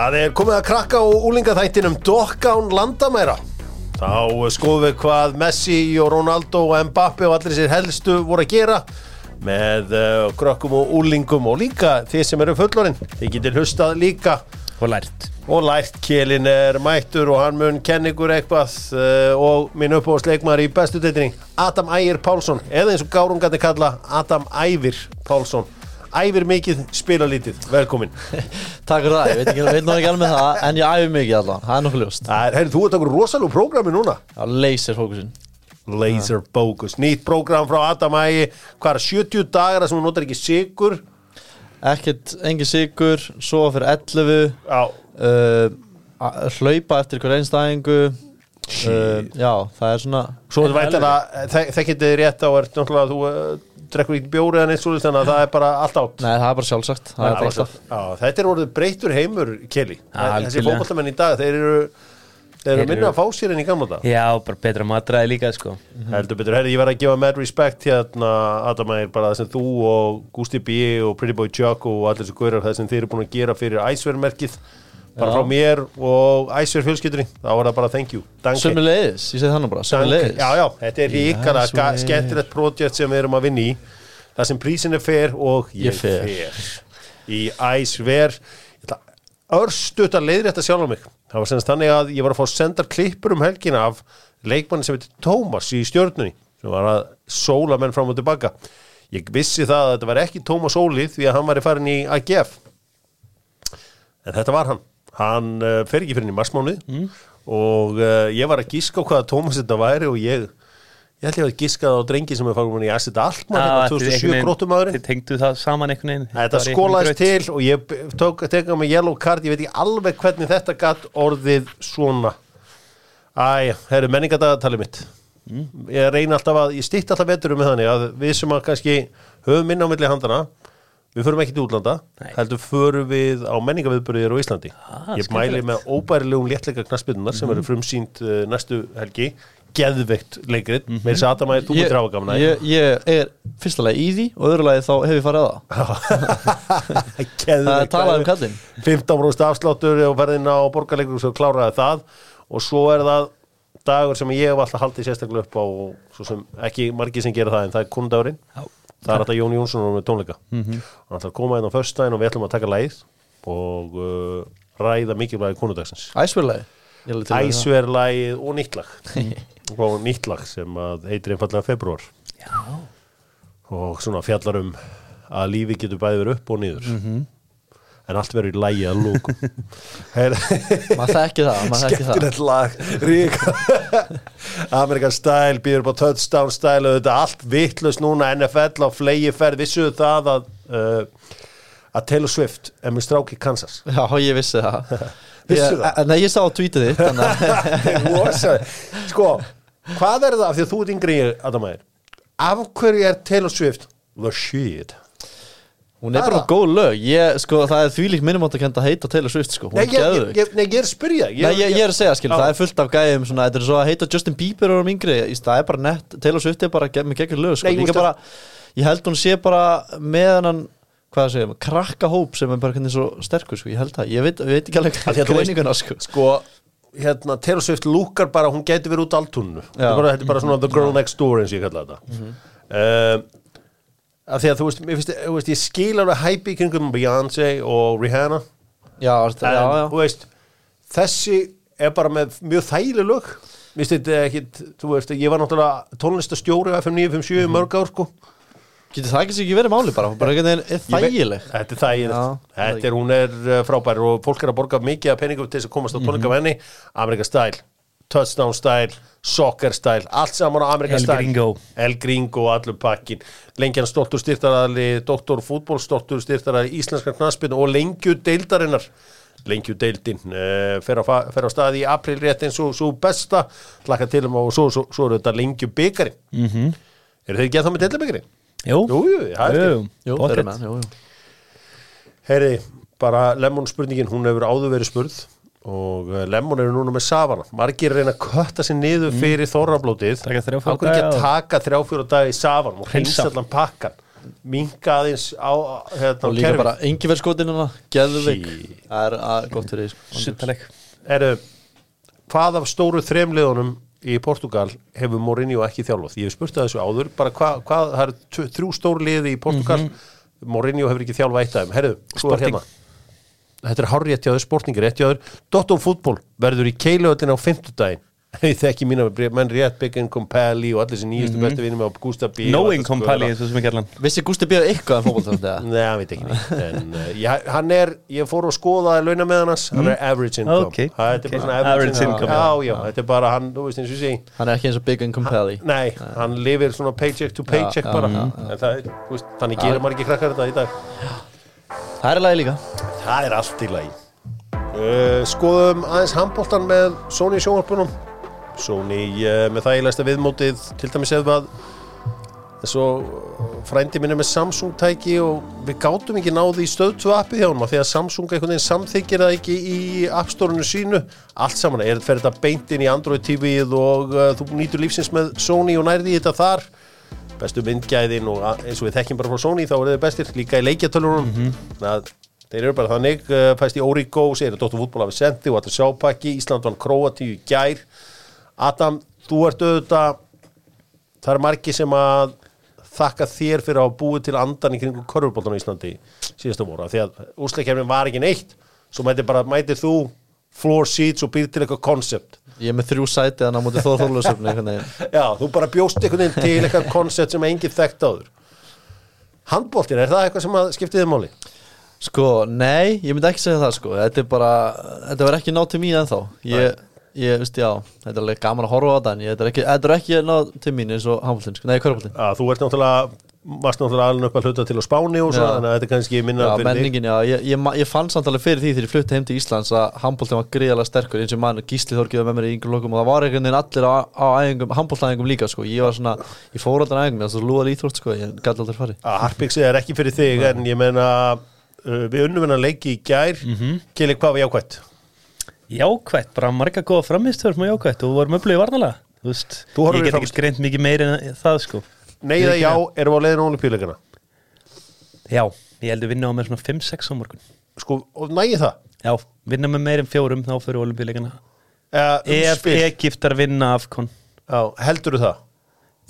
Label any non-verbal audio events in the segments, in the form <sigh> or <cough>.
Það er komið að krakka og úlingaþættinum Dokkán landamæra. Þá skoðum við hvað Messi og Ronaldo og Mbappe og allir sér helstu voru að gera með uh, krökkum og úlingum og líka þið sem eru fullorinn þið getur hlustað líka. Og lært. Og lært. Kélin er mættur og hann mun kenningur eitthvað uh, og minn uppáðsleikmar í bestu deytinni Adam Ægir Pálsson. Eða eins og gárungandi kalla Adam Ævir Pálsson Ævir mikið, spila lítið, velkomin. <laughs> Takk fyrir það, ég veit nú ekki alveg það en ég æfi mikið allan, það er nokkuð ljóst. Það er, heyrðu, þú ert okkur rosalega prógrami núna. Já, laser fókusin Laser Focus, nýtt prógram frá Adam Ægi hvað er 70 dagar sem þú notar ekki sigur Ekkert, engin sigur, sofa fyrir 11 Já, uh, Hlaupa eftir hver einstæðingu. Uh, Já, það er svona svo þú veit að þekkið þið rétt á er náttúrulega að þú drekkur ekki bjóri eða neitt svo þannig að það er bara allt átt. Nei, það er bara sjálfsagt, það er bara Já, þetta er orðið breytur heimur Kelly, þessi fótballamenn í dag þeir eru, þeir eru minna að fá sér en í gamla dag Já, bara betra matræði líka sko. Heldur betur, herri, ég verð að gefa mad respect hérna, Adam Ægir, bara það sem þú og Gusti B og Pretty Boy Chuck og allir þessu guðrar það sem þeir eru búin að gera fyrir æsvermerkið bara frá mér og æsver fjölskyldunni. Þá var það bara thank you, danke. Sömmu leiðis, ég segi það nú bara, sömmu Danke. leiðis Já, já, þetta er ríkala er. skemmtilegt projekt sem við erum að vinna í. Það sem prísin er fer og ég, Ég fer. fer. Í æsver. Örstutt að leiðrétta sjálf á mig. Það var senast þannig að ég var að fá sendar klippur um helgina af leikmanni sem heitir Tómas í stjörnunni sem var að sóla menn fram og tilbaka. Ég vissi það að þetta var ekki Tómas Óli því að hann var í farin í AGF en þetta var hann hann uh, fer ekki fyrir í marsmánuð mm. og uh, ég var að gíska á hvaða Tómas þetta væri og ég ég ég að giskað á drengi sem er farin í Asset Altman hérna 2007 gróttumæðurinn Þið tengdu það saman einhvern veginn. Þetta skólaðist til og ég teka með yellow card, ég veit ekki alveg hvernig þetta gatt orðið svona. Æ, það eru menningadagatalið mitt. Ég reyna alltaf að, ég stýtt alltaf veturum með þannig að við sem að kannski höfum minna á milli handana Við förum ekki til útlanda, Nei. heldur förum við á menningaviðbörðir á Íslandi. Ah, Ég mæli með óbærilegum léttleika knassbyrnunar sem verður frumsýnt uh, næstu helgi. Geðveikt leikrit, mm -hmm. með þess að Adam að þú tráfa gaman að ég, ég er fyrsta lagi í því og öðru lagi þá hef ég farið að það. <laughs> Það er talað um kallinn. 15% afsláttur og ferðin á borgarleikur og svo kláraði það. Og svo er það dagur sem ég hef alltaf haldið sérstaklega upp á svo sem ekki margir sem gera það en það er kundagurinn. Það er alltaf Jón Jónsson með tónleika. Mm -hmm. hann ætlar að koma inn á föstudaginn og við ætlum að taka lægið og uh, ræða mikilvægi kunnudagsins Æsverlagi Æsverlægið og nýtt lag. <laughs> Og nýtt lag sem heitir einfallega februar Já, og svona fjallar um að lífi getur bæði verið upp og niður en allt verður í lægi að lúku <laughs> Maður þekki það, maður þekki það. Skemmtilegt lag. <laughs> Amerikan Style býður upp á touchdown style og þetta er allt vittlust núna NFL á flegi ferð vissuðu það að uh, að Taylor Swift er með strák í Kansas? <laughs> Já, ég vissi það. Vissu Ég- það? Nei, ég sá á tweetið þitt sko, hvað er það af því að þú ert yngri en ég, Adamæður af hverju er Taylor Swift the shit Hún er Það bara það. góð lög. Ég, sko, Það er þvílík minnumótt að kenda að heita Taylor Swift sko. Hún Nei, ég, ég, nei, ég er spyrja. Nei, ég, er að segja, skil, það er fullt af gæðum svona, þetta er svo að heita Justin Bieber og yngri, í stað er bara nett, Taylor Swift er bara með geggjur lög, sko, Nei, bara ég held hún sé bara með hennan hvað það segja, krakka hóp sem er bara hvernig svo sterkur, sko, ég held það, ég veit, veit ekki alveg Af því að þú veist- greininguna, sko. sko hérna, Taylor Swift lúkar bara, hún gæti verið út er bara, þetta er bara svona the girl next door eins og ég kalla þetta. Mm Mhm. Af því að þú veist, finnst, þú veist ég skil alveg hæpi kringum Beyoncé og Rihanna. Já, en já, já, veist, þessi er bara með mjög þægileg lög. Ég var náttúrulega tónlistastjóri á FM 957 Mhm. í mörg ár sko. Getur það ekki sér ekki verið máli bara, bara einhvern veginn er þægileg. Þetta er þægilegt, þetta er, hún er uh, frábær og fólk er að borga mikið af peningum til þess að komast á tónleika Mhm. mm henni Amerika Style, Touchdown Style Soccer Style, allt saman á Amerika El Style. Gringo. El Gringo og allur pakkin Lengjan stoltur styrtaræðali, doktor fútból stoltur styrtaræðali, íslenskar knaspin og lengju deildarinnar. Lengju deildin uh, fer, á, fer á stað í april rétt eins og svo besta. Hlakka til um og svo, svo, svo eru þetta lengju byggari mm -hmm. eru þeir að það með deildabygari? jú, Jú, jú, það er jú, Jú. Heyri, bara Lemon spurningin, hún hefur áður verið spurð og uh, Lemon eru núna með Savana margir reyna að kötta sér niður fyrir þorrablótið. Taka þrjá, fjóra Af hverju ekki daga að taka þrjá fjóra dag í Savan og hreinsa. allan pakkan minka aðeins á hérna, og líka kerfið. bara engi verið skotin hana geðvik, Sí. það er að, gott fyrir því, sko. Suttaleg Eru, hvað af stóru þremliðunum í Portugal hefur Mourinho ekki þjálfað? Ég hef spurt að þessu áður, bara hvað, hvað það eru þrjú stóru liði í Portugal Mourinho hefur ekki þjálfað eitt af þeim. Herðu, svo er hérna Þetta er hjá þau, sportingi rétt hjá þau Dotto fútból verður í keiluöllin á fimmtudaginn. <laughs> Ég þekki mína menn rétt Biggen Compelli og allir þessi nýjustu bestu vinnum á Gustaf B og Knowing það skoða. eins og sem ekki allan Vissi Gústi Bíða eitthvað um fótbolta <laughs> Nei, hann veit ekki nýtt En uh, <laughs> ég, hann er, ég fór að skoða launa með hans, hann er average income. Ok, Það er ok. bara svona average, Average income. income, Já, já, þetta er bara hann, þú veist eins og segi. Hann er ekki eins og Big and Compelli Nei, hann lifir svona paycheck to paycheck Já, bara. já, En það, er, þú veist, þannig gerir maður ekki krakkar þetta í dag Það er lagi líka. Það er allt í lagi. Uh, Skoðum aðeins handbóltan með Sony sjónvarpunum Sony uh, með þægilegsta viðmótið til dæmis eða að svo frændi minni með Samsung tæki og við gátum ekki náði í stöðtu appið hjá hann því að Samsung einhvern veginn samþykir það ekki í appstórunu sínu. Allt saman, er þetta beint inn í Android TV-ið og uh, þú nýtur lífsins með Sony og nærði þetta þar bestu myndgæðin og eins og við þekkjum bara frá Sony þá eru þeir bestir líka í leikjatölunum. Mm að þeir eru bara þannig uh, fæst í Origo, segir að Dóttur fútból hafi sendi og allir sjápakki, Ísland vann Króatíu í gær. Adam, þú ert auðvitað það er margi sem að þakka þér fyrir að búið til andan í kringum körfuboltan á Íslandi síðasta voru, því að úsleikjafnin var ekki neitt. Svo mætir bara, mætir þú floor seats og býr til eitthvað koncept Ég er með þrjú sæti þannig að mútið þóð þóðlösöfni Já, þú bara bjóst einhvern veginn til eitthvað koncept sem enginn þekkt áður. Handboltin, er það eitthvað sem að skiptið þið máli? Sko, nei, ég myndi ekki segja það sko. Þetta er bara, þetta var ekki nátt til mín ennþá. Ég, ég veist, já, þetta er alveg gaman að horfa á þetta En ég, þetta er ekki, þetta er ekki nátt til mín eins og handbóltin, sko, nei, körpóltin Já, þú ert náttúrulega varst náttúrulega alveg upp að hluta til á Spáni og svo, Já. þannig að þetta er kannski minna Já, fyrir þig. menningin, já, ég, ég, fann samt alveg fyrir því þegar ég flutti heim til Íslands að handbóltin var gríðalega sterkur eins og mann Gísli Þorgjöf með mér í yngur lokum og það var einhvern veginn allir á, á handbóltæðingum líka sko, ég var svona, ég fór aldrei æfingum, það var lúðal íþrótt sko, ég gæti aldrei farið. Að Harpixi er ekki fyrir þig en ég meina uh, við unnum hennar leiki í gær. Mm -hmm. Kili, Þú Þú Ég já, erum við á leiðinu olimpíuleikana Já, ég held að vinna á með svona 5-6 á morgun. Sko, og nægi það? Já, vinna með meir en fjórum þá fyrir olimpíuleikana uh, Ef spil. Egiptar vinna afkon Já, heldur það?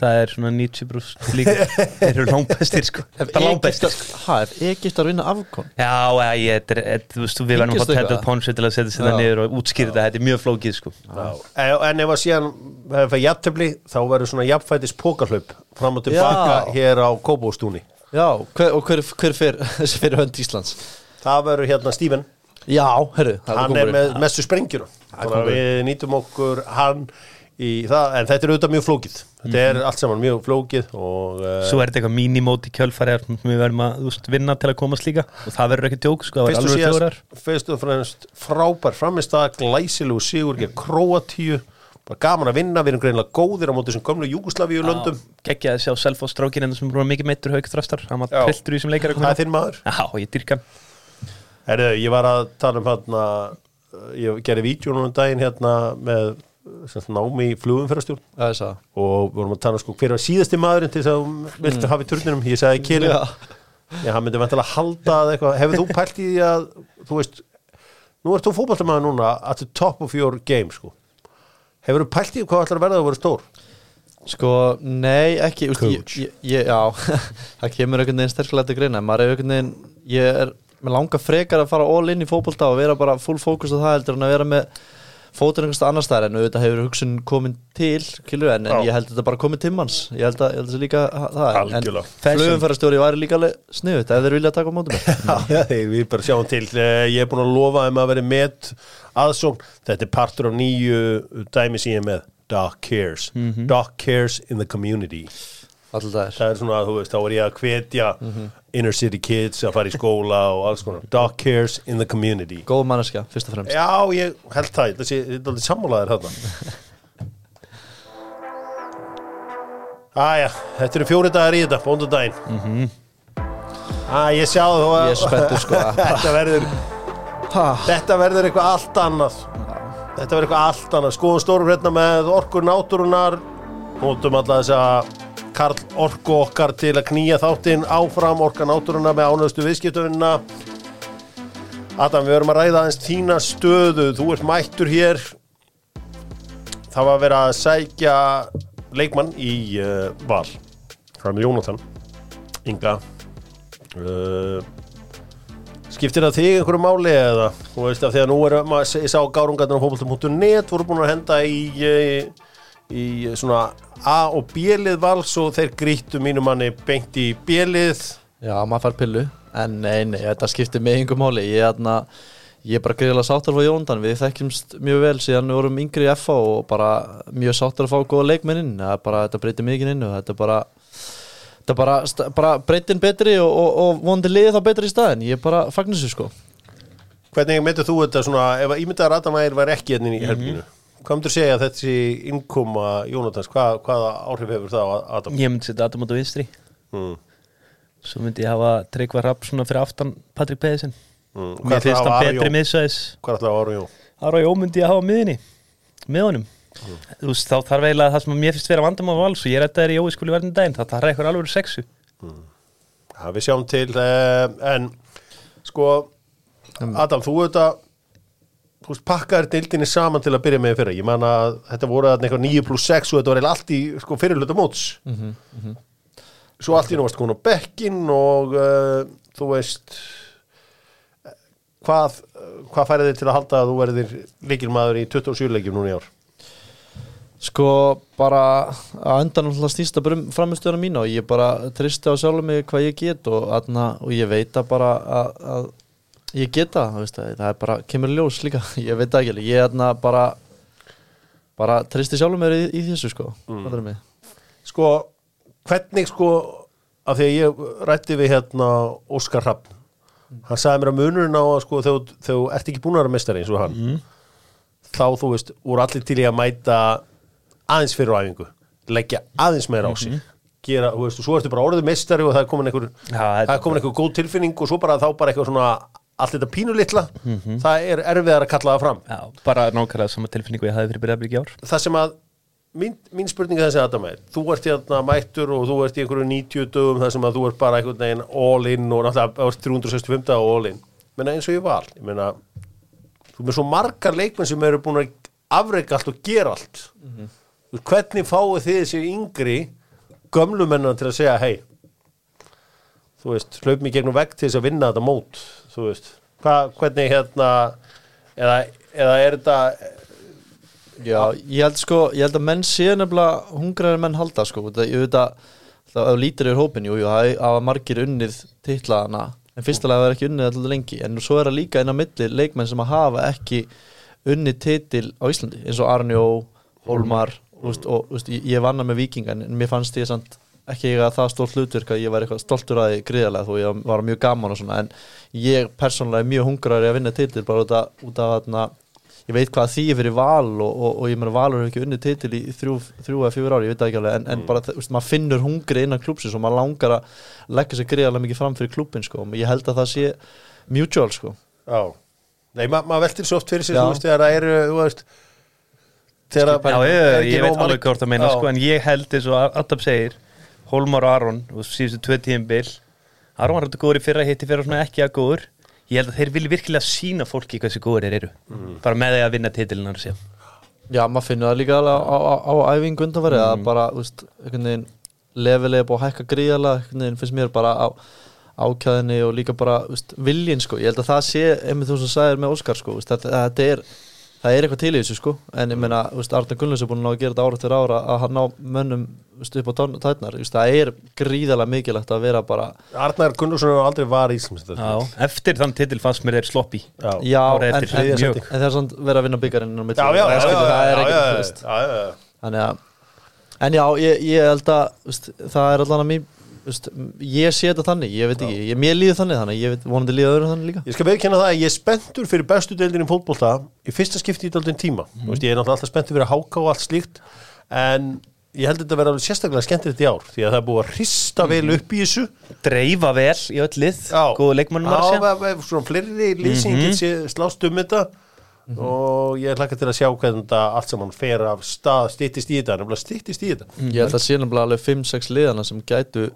Það er svona 90 brúst líka. <laughs> Þeir eru langbestir sko. Bara langbestir sko. Egiptar vinna afkon? Já, ég, þetta er, þú veist, við verðum að eitthvað? Ponsu til að setja sér það niður og útskýra þetta, þetta er mjög flókið sko. Já. En, en ef að síðan hefur það jafntefli þá verður svona jafnfætis pókarhlaup fram og tilbaka hér á Kópóstúni Já, hver, og hver, hver fyrir, <laughs> þessi fyrir hönd Íslands? Það verður hérna Stíven Já, herru, hann er með að kóngurinn. við nýtum okkur hann það, en þetta er auðvitað mjög flókið. Þetta er allt saman mjög flókið og uh, Svo er þetta eitthvað mínimót í kjölfæri sem við verðum að veist, vinna til að komast líka. Og það verður ekki djók, sko, það verður alveg fjórar. fyrst og fremst frábær framist að glæsilegu sigur gegn Króatíu. Bara gaman að vinna, við erum greinilega góðir á móti þessum gömlu Júgoslavíu löndum Gekkja að sjá self og strákin en það sem er mikið meittur haugþrastar hann var Já. trilltur í þessum leikar það er þinn maður. Já, ég dyrka. Herðu, ég var að tala um hérna ég gerði núna um daginn hérna með sem námi í flugumferðarstjórn. Ég og við vorum að tala sko hver var síðasti maðurinn til þess að þú viltu hafa í turninum ég sagði Kili, Já. já, hann myndi vantilega halda að eitthvað, hefur þú pælt í því að þú veist, nú ert þú fótballtamaður núna at the top of your game sko. Hefur þú pælt í hvað ætlar að verða að vera stór? Sko, nei, ekki ég, Coach. ég, ég, Já, <laughs> það kemur einhvern veginn sterklega til greina en maður er einhvern veginn ég er með langa frekar að fara all in í fótbolta og vera bara full fókus á það heldur en að vera með fótur einhversta annar staðar en auðvitað hefur hugsun komin til kilur, en, en ég held að þetta bara komið timmans ég held að, að sé líka það. Algjörlega. en flugumfærastjóri væri líka sniðut ef þeir vilja taka á móti mér. <laughs> Já, þeir, við bara sjáum til. Eh, ég er búin að lofa um að vera með aðsókn, þetta er partur af nýju dæmi sem ég er með. Doc Cares, Doc Cares in the Community alltaf það er svona, þú veist, þá er ég að hvetja inner city kids að fara í skóla og alls konar, Doc Cares in the Community. Góð manneskja, fyrst og fremst. Já, ég held það, sé, þetta er sammálaðir þarna. Æja, þetta eru fjóri dagar í þetta, bóndudaginn mm -hmm. Æ, ég sjá þú að Ég spenntur, sko. <laughs> Þetta verður, þetta verður eitthvað allt annað. Þetta verður eitthvað allt annað. Skoðum stórum hérna með orkur náttúrunar Nótum alla þessa Karl Orku okkar til að knýja þáttinn áfram Orka náttúruna með ánöðstu viðskiptöfinna Adam, við verum að ræða aðeins þína stöðu. Þú ert mættur hér. Það var að vera að sækja leikmann í uh, val. Frá með Jónatan. Inga. Uh, Skiptir það þig einhverju máli eða? Þú veist að því að nú er ég sá gárungarnir á fótboltum.net voru búin að henda í, í, í svona A og B-lið vals og þeir grýttu mínu manni beint í B-lið Já, maður fær pillu. En nei, nei, þetta skiptir mig einhver máli. Ég er, þarna, ég er bara greiðilega sáttar frá Jóndan Við þekkjumst mjög vel síðan við vorum yngri í FA og bara mjög sáttar að fá góða leikmennin Það er bara, þetta breytir mikið inn og þetta er bara Þetta er bara, bara breytin betri og, og, og vondi liðið þá betri í staðin Ég er bara fagnar þessu sko. Hvernig myndir þú þetta svona ef að ímyndaðar Adamæðir var ekki hérna í helginu hvað myndir segja þessi innkoma Jónatans, hvað, hvaða áhrif hefur það á Adam? Ég myndi setja Adam út á vinstri. Mm. Svo myndi ég hafa Tryggvar Rapp svona fyrir aftan Patrik Pedersen. Mm. Hvað Mér finnst hann betri miðsvæðis. Hvað ætlar að Aron Jó? Ára Jó myndi ég hafa miðinni Með honum. Þú veist, þá þarf eiginlega það sem mér finnst vera vandamál vals og ég rætta þér í Jói skuli verðin daginn það þarf eitthvað alveg sexu. Já, við sjáum til uh, en sko Adam, þú auðvitað veist, pakkaðir dildinni saman til að byrja með fyrir ég man að þetta voru eitthvað 9 pluss 6 og þetta var eiginlega allt í sko, fyrirluta móts. Svo allt í nú varst komin á bekkin og uh, þú veist hvað, hvað færið þið til að halda að þú verðir líkilmaður í 27 leikjum núna í ár? Sko bara að endan alltaf stýsta framistöðuna mína og ég bara tristi á sjálfum mig hvað ég get og, aðna, og ég veit að bara að, að ég get það, þú veist það, það er bara kemur ljós líka, <laughs> ég veit það ekki alveg. Ég aðna bara bara tristi sjálfum mér í, í þessu sko mm. sko, hvernig sko af því að ég rætti við hérna Óskar Hrafn hann sagði mér að munurinn á að sko þegar þú- ert ekki búin að vera mestari eins og hann þá þú veist, voru allir til í að mæta aðeins fyrir æfingu leggja aðeins meira á sig gera, þú veist, og svo ertu bara orðið mestari og það er komin einhver, þetta það er komin einhver góð tilfinning og svo bara þá bara eitthvað svona allt þetta pínulitla, það er erfiðar að kalla það fram. Já, bara nákvæmlega sama tilfinningu ég hafði fyrir byrjað í ár. Það sem að mín, mín spurning er þessi Adam er þú ert hérna mættur og þú ert í einhverju 90 dögum þar sem að þú ert bara einhvern veginn all in og náttúrulega ert 365 daga all in. Menna eins og ég val ég meina, þú með svo margar leikmenn sem eru búin að afreika allt og gera allt. Mm hvernig fáið þið þessi yngri gömlu mennina til að segja hei þú veist, hlaup mér gegnum vegg til þess að vinna þetta mót þú veist, Hva, hvernig hérna eða, eða er þetta Já, ég held sko, ég held að menn sé nefnilega hungraðir menn halda sko, þetta, ég veit að það ef lítur yfir hópin, jú, jú, það hafa margir unnið titlaðana, en fyrstulega það er ekki unnið alltaf lengi, en svo er það líka inn á milli leikmenn sem að hafa ekki unnið titil á Íslandi, eins og Arnjó þú veist, og þú veist, ég, vanna með vikinga, en mér fannst ég samt ekki eiga það stórt hlutverk að ég var eitthvað stoltur að því gríðarlega þó ég var mjög gaman og svona en ég persónulega er mjög hungraður að vinna titil bara út af, út af þarna ég veit hvað því fyrir val og, og, og ég meina valur hefur ekki unnið titil í þrjú, þrjú eða fjögur ári, ég veit það ekki alveg en, en bara, þú veist, maður finnur hungri innan klúpsins og maður langar að leggja sér greiðarlega mikið fram fyrir klúpin sko, og ég held að það sé mutual sko Já, nei, ma maður veltir svo oft fyrir Já. þú veist, þegar það eru, þú veist, þegar Já, það ég, er ekki ég nóg veit alveg hvort að meina Já. sko, en ég held eins og Adam segir Holmar og Aron, og síðustu tvö tíðinbil Aron var þetta góður í fyrra hitti fyrra svona ekki að góður. Ég held að þeir vilja virkilega sína fólki hversu góður þeir eru. Bara með því að vinna að segja Já, maður finnur það líka alveg á, á, á æfingu undanfæri að bara, þú veist, einhvern veginn lefilega búið að hækka gríðarlega einhvern veginn finnst mér bara á ákjæðinni og líka bara, þú veist, viljinn sko. Ég held að það sé, einmitt þú sem sagðir með Óskar sko, þetta, þetta er það er eitthvað til í þessu sko, en ég meina, Arne Gunnlöfs er búin að ná að gera þetta ára eftir ára að hann ná mönnum, upp á veist, það er gríðarlega mikilvægt að vera bara, Arnar Gunnarsson hefur aldrei var í Íslands Já, eftir þann titil fannst mér þeir sloppi Já, já, en, eftir en, þriðja en, það er svona verið að vinna byggarinn á milli, já, já, það er já, er já, já, já, já, En já, ég, ég held að það er allan að mér veist, ég sé þetta þannig, ég veit ekki ég, mér líður þannig þannig, ég veit vonandi líður öðru þannig líka. Ég skal veikkenna það að ég er spenntur fyrir bestu deildin í fótbolta í fyrsta skipti í daldin tíma. Mm. veist, ég er náttúrulega alltaf spenntur fyrir að háka og allt slíkt en ég held þetta að vera alveg sérstaklega skemmtilegt í ár því að það er búið að hrista vel upp í þessu. Dreifa vel í öll lið góðu leikmannum ve- ve- svona fleiri lýsing mm -hmm. slást um þetta. Og ég hlakka til að sjá hvernig þetta allt saman fer af stað styttist í þetta, nefnilega styttist í þetta. Ég held að sé nefnilega alveg 5-6 liðana sem gætu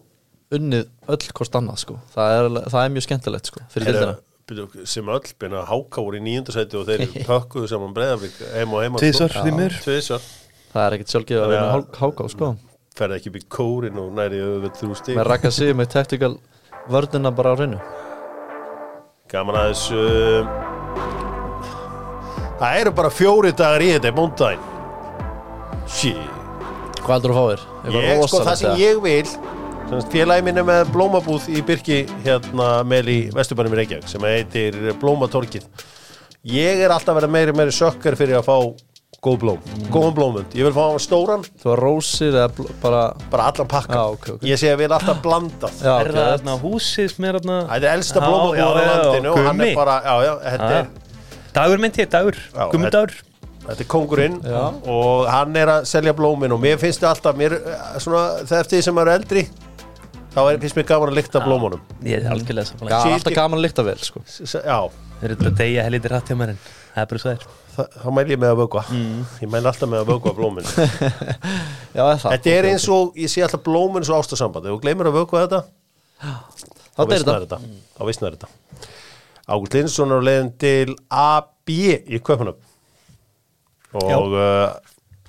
unnið öll hvort annað sko. það, er, það er mjög skemmtilegt sko, fyrir dildina sem öll byrja háka voru í nýjöndasæti og þeir <laughs> pökkuðu saman breyðaflik heim og heim tvisvar Það er ekkert sjálfgeð að hál- háká sko. ferði ekki í kórin og næri þrjú stig. Með rakka sig með tactical vörðina bara á hreinu. Gaman að þessu það eru bara fjóri dagar í þetta í múndaginn shit. Hvað heldur þú að fá þér? Ég, sko, það sem ég vil félagi minn er með blómabúð í Byrki hérna með í Vesturbænum í Reykjavík sem heitir Blómatorkið ég er alltaf að vera meiri meiri sökkar fyrir að fá góð blóm, góðan blómund ég vil fá hann stóran, Þú var rósir eða bara bara allan pakka. Já, ok, ok. ég sé að við erum alltaf blandað. Já, Er ok, það þarna húsið sem er þarna? Þetta er elsta Já, blómabúð já, á já, landinu og hann Gummi. er bara, já, já, þetta Já. er Dagur myndi ég, dagur, Já, gummi dagur Þetta er kongurinn Já. og hann er að selja blómin og mér finnst það alltaf, mér, eh, svona, það eftir því sem maður er eldri þá er, finnst mér gaman að lykta blómunum. Ég er algjörlega Já, samanlega Shit, alltaf gaman að lykta vel sko. S- Já, Þeir eru að deyja helítið rætt hjá mér en það er bara svo þær þa- þá mæl ég með að vögva ég mæl alltaf með að vögva blómin <laughs> Já, er það? Þetta er eins og, ég sé alltaf blómin eins og ástasamband ef þú gleymir að vögva þetta Þá deyr vissnar þetta. þetta. Þá vissnar þetta. Ágúst Lindsson er á leiðin til AB í Köpunum og uh,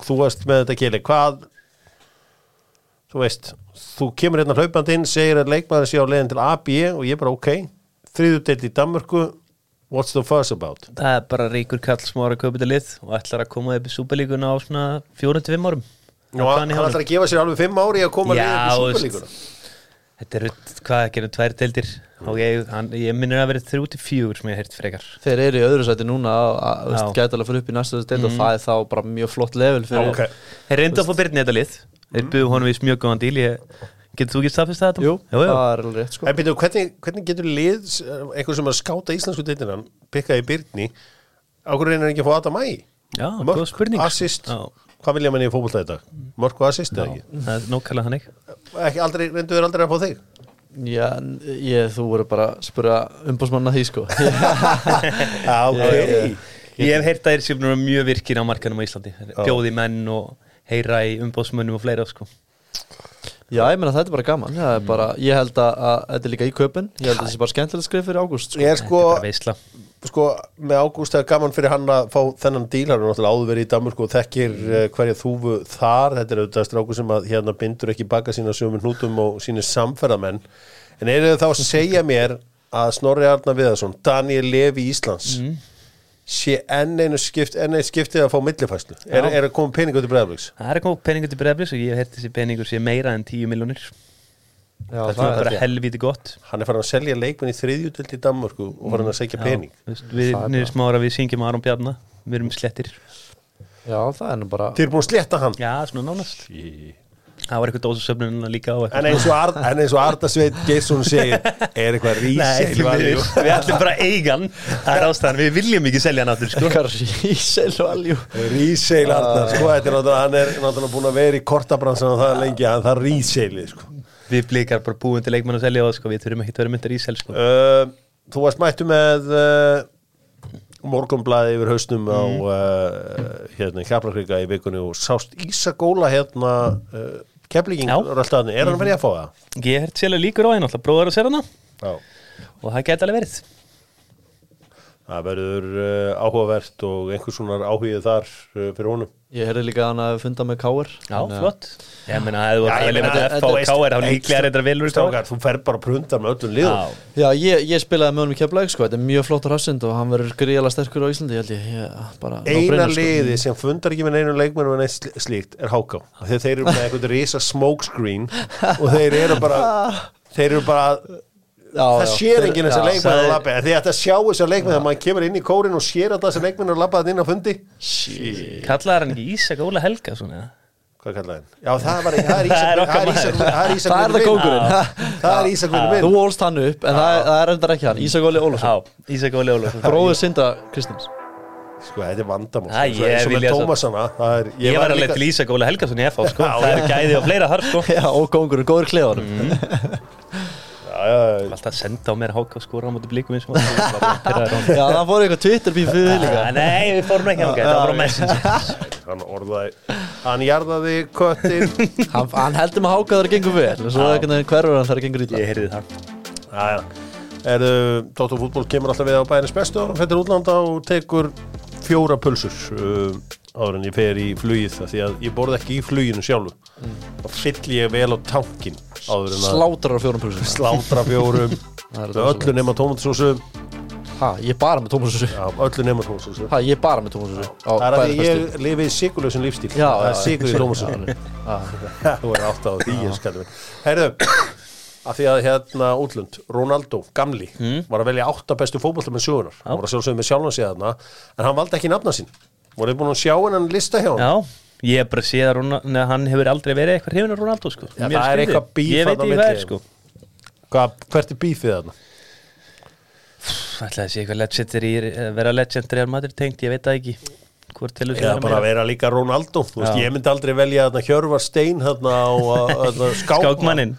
þú varst með þetta keli. Hvað þú veist þú kemur hérna hlaupand inn, segir að leikmaður sé á leiðin til AB og ég bara ok þriðu deilt í Danmörku what's the fuss about? Það er bara ríkur kall kaupa þetta lið og ætlar að koma upp í súperlíkuna á svona fjórum til fimm árum. Nú, hann hann ætlar að gefa sér alveg fimm ári að koma Já, leiðin til veist. Superlíkuna Þetta eru, hvað ekki, eru tvær deildir? Og ég, hann, ég minnir að vera þrjú til fjögur sem ég hef heyrt frekar. Þeir eru í öðru sæti núna að- gæti alveg fyrir upp í næstu steild og það er þá bara mjög flott level fyrir Ok. Þeir reyndu að fá Byrni þetta lið Þeir buðu honum við mjög góðan díl ég, Getur þú ekki staðfist það? Jú, jú, jú. það er alveg rétt sko. En byrju, hvernig, hvernig getur lið einhver sem að skáta íslensku deitinan pikkaði í Byrni á hverju reynir ekki að fá Adam Æ? Já, góð spurning assist, Já, hvað vilja menn í fótbolta þetta? Mörk og assist eða ekki? Það er nókala þannig. Ekki aldrei, reyndu þér aldrei að fá þig? Já, ég, þú voru bara að spura umbúsmanna því sko. <laughs> Já, ok. Ég hef heyrt að þeir séu búin að vera mjög virkir á markanum á Íslandi. Bjóði menn og heyra í umbóðsmönnum og fleira sko. Já, ég meina þetta er bara gaman. Það er bara, Ég held að, að þetta er líka í köpun Ég held að þetta sé bara skemmtilegt skrif fyrir ágúst sko. Ég er sko, er sko með Ágúst er gaman fyrir hann að fá þennan díl. Hann er náttúrulega áður verið í Danmörku og þekkir uh, hverja þúfu þar. Þetta er auðvitað stráku sem að hérna bindur ekki baka sína sömur hnútum og sínir samferðamenn. En eru þau þá að segja mér að Snorri Arnar Viðarsson Daniel Levi Íslands sé enn einu skipt enn einu skiptið að fá millifæslu er, er að koma peningu til bregðarblíks Það er komið peningur til breyðblis og ég hef heyrt þessi peningur sé meira en 10 miljónir Já, Það er það bara helvíti gott. Hann er farin að selja leikmenn í þriðjutild í Danmörku og farin að segja pening. Við Það er niður smára við syngjum Aron Bjarna. Við erum slettir Já, það er nú bara Þið eru búin að slétta hann. Já, svona nánast Það var eitthvað dósasöfnun líka á En eins og, Ar en eins og Arda Sveit Geirsson segir er eitthvað Nei, ríseil miður. við ætlum bara að eiga hann. Það er ástæðan, við viljum ekki selja hann aftur sko. Eitthvað rísel valjú Ríseil Arda, sko, þetta er náttúrulega hann er náttúrulega búin að vera í kortabransan og það er lengi. Að það er ríseili, sko. Við blikar bara búin til leikmann að selja og sko, við þurfum ekki að vera myndar í sel sko. uh, Þú varst mættu með uh, morgunblaði yfir hausnum á Mm. uh, hérna Kjaplakrika í vikunni og sást Ísagóla hérna uh, Keflíking Já. röldaðni, er hann verið að fá það? Ég hef sérlega líkur á henn alltaf bróðar að serna Já. Og það geti alveg verið. Það verður uh, áhugavert og einhvers svona áhugið þar uh, fyrir honum. Ég heyrði líka að hann að funda með káir Já, flott Ég meina, ef þú ég að velja meina, með þetta- F og þetta- K er þá líklega er þetta velur í Strákar, þú fer bara að prunda með öllum liðum. Já, ég, ég spilaði með honum í Keflavík sko, þetta er mjög flott rassind og hann verður gríðala sterkur á Íslandi, ég held ég, ég bara no Eina brainer, sko. liði sem fundar ekki með einu leikmennu en eitt sl- slíkt er Háká þegar þeir eru með eitthvað risa smokescreen og þeir eru bara þeir eru bara Já, það sér enginn þessar já, leikmennu að en því að þetta sjá þessar leikmennu þegar maður kemur inn í kórin og sér að þessar leikmennu að labba það inn á fundi. Kallaði hann ekki Ísak Óla Helga svona eða? Hvað kallaði hann? Já það, var, það er <laughs> Það er Ísak okkar það er það er Ísak Það er það minn. er Þú ólst hann upp, en það, er endar ekki hann. Ísak Óli Ólafsson, Já, Ísak Óla Óla bróður Sinda Kristins. Sko þetta er vandamál Æ, sko, svo- Tómasana það er Ég var líka- alveg til Ísak Óla Helgason í FH sko. Það er gæði og fleira þar sko. <laughs> Já, og kóngurinn, góður klefanum. Já, já, <laughs> Alltaf senda á mér háka og skora á móti blíkum eins og maður Já, það fór eitthvað Twitter-bíf fyrir líka. Nei, við fórum ekki ángæð, það var bara messenger. Hann orðaði hann jarðaði köttin Hann, hann heldur með háka þar að gengur vel en svo hverfur hann þar að gengur ítla Ég heyrði það. Jæja, er Tóttu fútból kemur alltaf við á bæðinnes bestu og hann fættir útlanda og tekur fjóra pulsur. Uh, áður en ég fer í flugið það því að ég borð ekki í fluginu sjálfu. Þá fyll ég vel á tankin áður en að Slátrar á fjórum pulsum. Slátra fjórum. <laughs> Öllu nema tómatsósu Ha, ég bara með tómasúsu já, öllu nema tómatsósu Ha, ég bara með tómasúsu það er að ég lifi sigurlausin lífstíl. Já, það er sigur í tómatsósu <laughs> þú er átt á því ég skalli mér Herðu, að því að hérna útlund, Ronaldo, gamli var að velja átta bestu fótbolta með sögunar hann var að sjálfsögðu með þarna en hann valdi ekki nafna sín voruð þið búin að sjá hennan lista hjá hann Já, ég er bara að sé að Ronaldo, hann hefur aldrei verið eitthvað hrifin af Ronaldo sko. Já, það er eitthvað bíf Ég veit þarna á ekki hvað milli. er sko Hvað, hvert er bífið þarna? Ætlaði að sé eitthvað legendary, vera legendary að maður tengt, ég veit það ekki Eða bara að vera líka Ronaldo Þú veist, Já. ég myndi aldrei velja þarna Hjörvar Stein þarna á þarna, <laughs> skákmann Skákmanninn.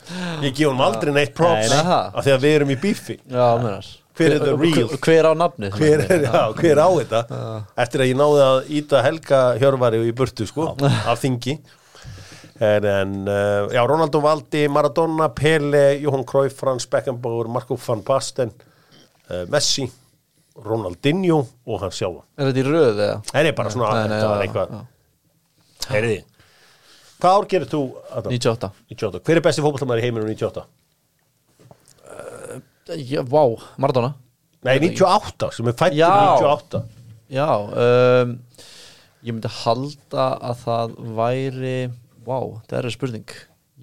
Ég gef honum aldrei neitt props af því að við erum í bífi já menar Hver er the real? Hver á nafni? hver er, hver á þetta eftir að ég náði að íta Helga Hjörvari í burtu sko, af þingi en, en uh, já, Ronaldo Valdi, Maradona, Pele Johan Cruyff, Frans Beckenbauer Marco van Basten uh, Messi Ronaldinho og hann sjálfa Er þetta í röð eða? það er bara svona, Nei, nei, já, eitthvað já. heyriði hvað ár gerir þú Adam? 98 98, hver er besti fótballtamæður í heiminum 98? Já, vá, Maradona? Nei, 98, sem er fættur Já. 98 Já, um, ég myndi halda að það væri Vá, það er spurning.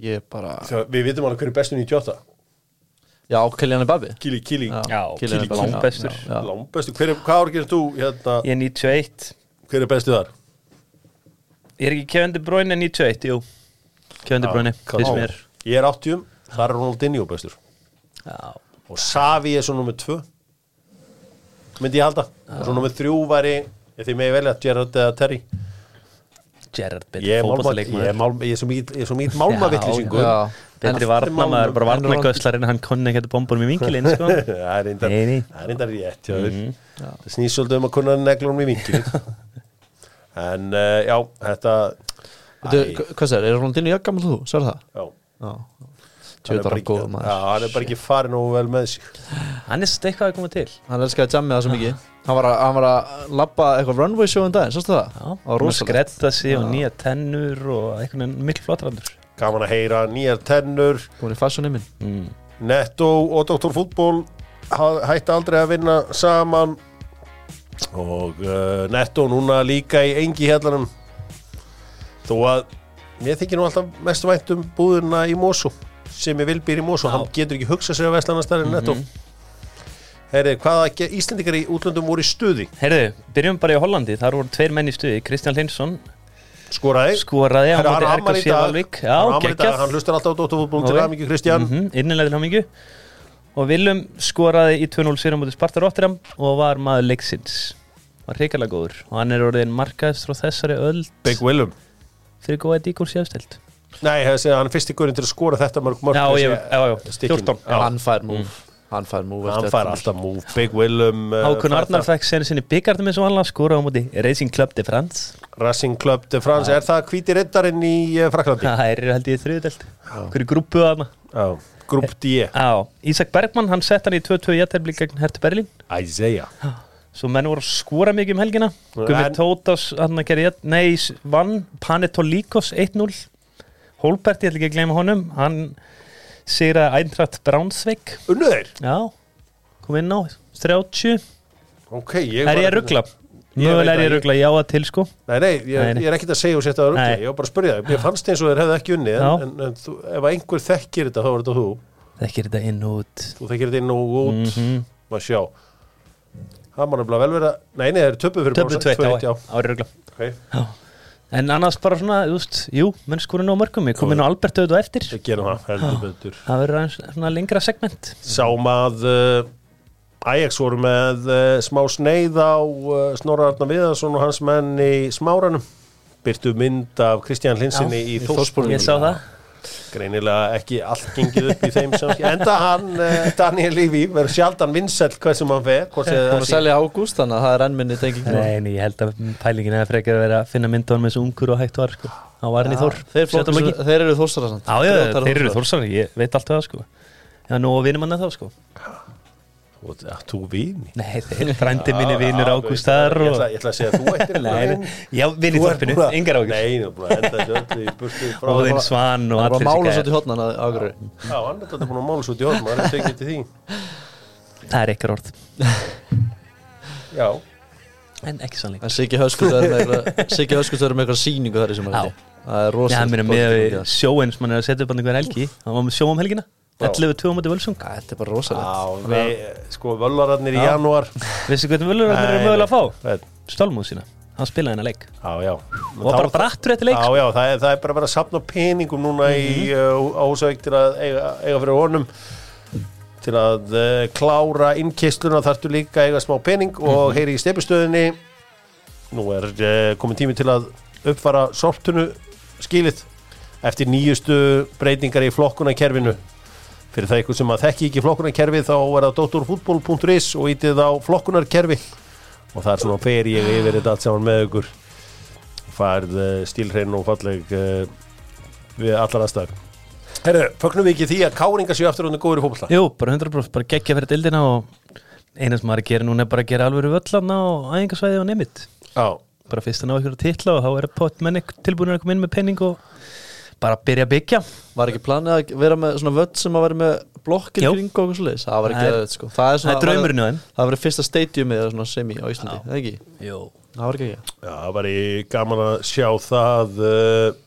Ég bara Þegar við vitum alveg hver er bestu 98 Já, Kylian Mbappe Kili, Kili, Kili Mbappe, langbestur. já, já. Langbestu, hver er, hvað ár gerir þú hérna, Ég er 91 hver er bestu þar? Ég er ekki Kevin De Bruyne 91, jú. Kevin De Bruyne, fyrst mér. Ég er 80, þar er Ronaldinho bestur. Já, og Savi er svo nummer 2 myndi ég halda. Og svo nummer 3 væri, ég því með velja Gerrard eða Terry. Ég betri er, málma, ég er, ég svo mít, ég svo mít málma vittlýsingu Já, Betri varnamaður, bara en varnagöslarinn hann konni ekki að bombunum í vinkilinn sko. <laughs> það er er reyndar rétt þér. Það snýst svolítið um að kunna neglunum í vinkilin <laughs> en uh, já, þetta Hvað sér, er Ronaldinho jafn gammal þú? Sér það? já, Já Tjóðar ekki, góð já, maður hann er bara ekki farin og vel með sig. Hann er stekkaði að koma til. Hann elskaði að jammi það svo mikið. Hann var að, hann var að labba eitthvað runway show um daginn, sástu það? Já, Það var hann rosalegt. skretta sig og nýja tennur og eitthvað mikil flottrandur gaman að heyra nýjar tennur. Búin í fashion minn. Mm. Netto og Dr. Fútból hætti aldrei að vinna saman. Og uh, Netto núna líka í engi hérlanum þó að mér þykir nú alltaf mest vænt um búðuna í Mosó sem er vilbýr í Mosó, Já. hann getur ekki hugsað sér að vestlannastæri en Netto. Heyri, hvaða Íslendingar í útlöndum voru í stuði? Heyrðu, byrjum bara í Hollandi. Þar voru tveir menn í stuði. Kristján Linsson skoraði. skoraði hann ammæli í RKC dag. Valvík Hann í hlustar alltaf á Dr. Fútból til aðmikið Kristján. Mm Innilega til hamingu Og Willum skoraði í 2-0 sér á móti Sparta Rotterdam og var maður leiksins. Var hrikalega góður. Og hann er orðin markaðist frá þessari öll Big Willum. Fyrir góða díkur séðstelt Nei, hefði segja, hann er fyrsti gurin til að skora þetta mörg mörg Já, ég, já, já, stykkin. 14 Já. Hann fær múf Hann fær múf hann fær alltaf move. Big Willum <laughs> uh, Hákun fær Arnar það. fekk senni sinni byggartum eins og hann skora á móti Racing Club de France. Racing Club de France, er það hvíti riddarinn í uh, Fraklandi? Það er held ég þriðudelt Hverju grúpu að hana Já, Grupp D Já, Ísak Bergmann, hann sett hann í 2-2 jættefli gegn Hertu Berlín. Isaiah. Svo menn voru að skora mikið um helgina. Gummi En- Tótas, hann að gera jætt Nei, vann Panetolikos 1-0 Holbert, ég ætla ekki að gleyma honum. Hann sigraði Eintracht Braunsvik Unnu þeir? Já, kom inn á 30 Ok, ég Er ég að ruggla? Mögulega er ég að ruggla, já að til sko. Nei, nei, ég, Nei, nei. ég er ekkert að segja og setja að ruggla. Ég var bara að spyrja það, ég fannst eins og þeir hefði ekki unni Já. En, en, en þú, ef einhver þekkir þetta, þá var þetta þú. Þekkir þetta inn út. Þú þekkir þetta inn og út. Mm Mhm. Maður sjá. Það má nefnilega vel vera Nei, nei, það er töpu fyrir Töflu 2 tveitt, já. á ruggla okay. En annars bara svona, þú veist, jú, menn skorinn á mörgum. Ég kom inn á Albert auðvitað eftir. Við gerum það, heldur betur. Það verður aðeins svona lengra segment. Sáum að uh, Ajax voru með uh, smá sneið á uh, Snorra Arna Viðarsson og hans menn í smáranum. Byrtu mynd af Kristján Linsinni í í Þórsbúrnum Ég sá það greinilega ekki allt gengið upp í þeim samskip enda hann, uh, Daniel Levy verður sjaldan vinsæll hversum hann fer sem Hún það að selja ágúst þannig að það er ennminni tenging núna. Nei, en ég held að pælingin er frekar að vera að finna myndunum eins og ungur og hægt var sko. Á varinn í Þór Þeir, ekki- þeir eru þórsara samt Já, já, þeir eru Þórsarar. Þórsar, ég veit allt um það sko Já, nú vinum hann þá sko Og það- þú vini. Nei, þeir frændi minni vinur Ágústar ég, og ætla- ég ætla að segja að þú ættir <laughs> Nei, já, vinn í þorpinu, er að í burtu frá Óðinn Svan og Það er allir mála þessi svo til gæjar. hotnan að ágru Já, hann er þetta búin að mála svo út í horn maður er tekið til því Það er ekkert orð. Já, En ekki sannleik Siggi Höskuldur er með eitthvað- Siggi Höskuldur er með eitthvað sýningu þar í sem Já. Það er Já, rosa hann meina með sjóin sem hann er að setja upp hann einhver helgi. Hann var með sjó um helgina Já. 11-2 mútið völsung. Þetta er bara rosalegt. Við, sko, völararnir í janúar. Veistu hvernig völur hann er Nei, mögulega að fá? Stálmúð sína. Hann spilaði hennar leik. Já, já. Og var bara brattur eftir leik Já, já, það er, það er bara að vera að sapna peningum núna í uh, Húsavík til að eiga, eiga fyrir honum. Til að uh, klára innkistluna þarftu líka eiga smá pening og heyri í stefustöðinni nú er uh, komin tími til að uppfara sortunu skilið eftir nýjustu breytingar í flokkunarkerfinu fyrir það ykkur sem að þekki ekki flokkunarkerfi þá er það doktorfútból.is og ítið á flokkunarkerfi. Og það er svona fer ég yfir þetta allt saman með ykkur. Færð uh, stílhrein og falleg uh, við allar aðstæður. Herru, fögnum við ekki því að káringa séu aftur hún er góður í fótballa? Jú, bara 100% bara geggja fyrir dildina og eina sem maður er að gera núna er bara að gera alveg völlan á æfingasvæði og nefnitt bara fyrst að ná ykkur að titla og þá er pott menni tilbúinir að koma inn með penning og bara byrja að byggja. Var ekki planið að vera með svona völd sem að vera með blokkir kring og svoleiðis? Það var ekki Það er- aðeins sko Það er, Það svona, er draumurinn á þeim. Það var fyrsta stadiumið eða svona semi á Íslandi Það ekki? Jú Það var ekki ekki. Já, það var í gaman að sjá það uh,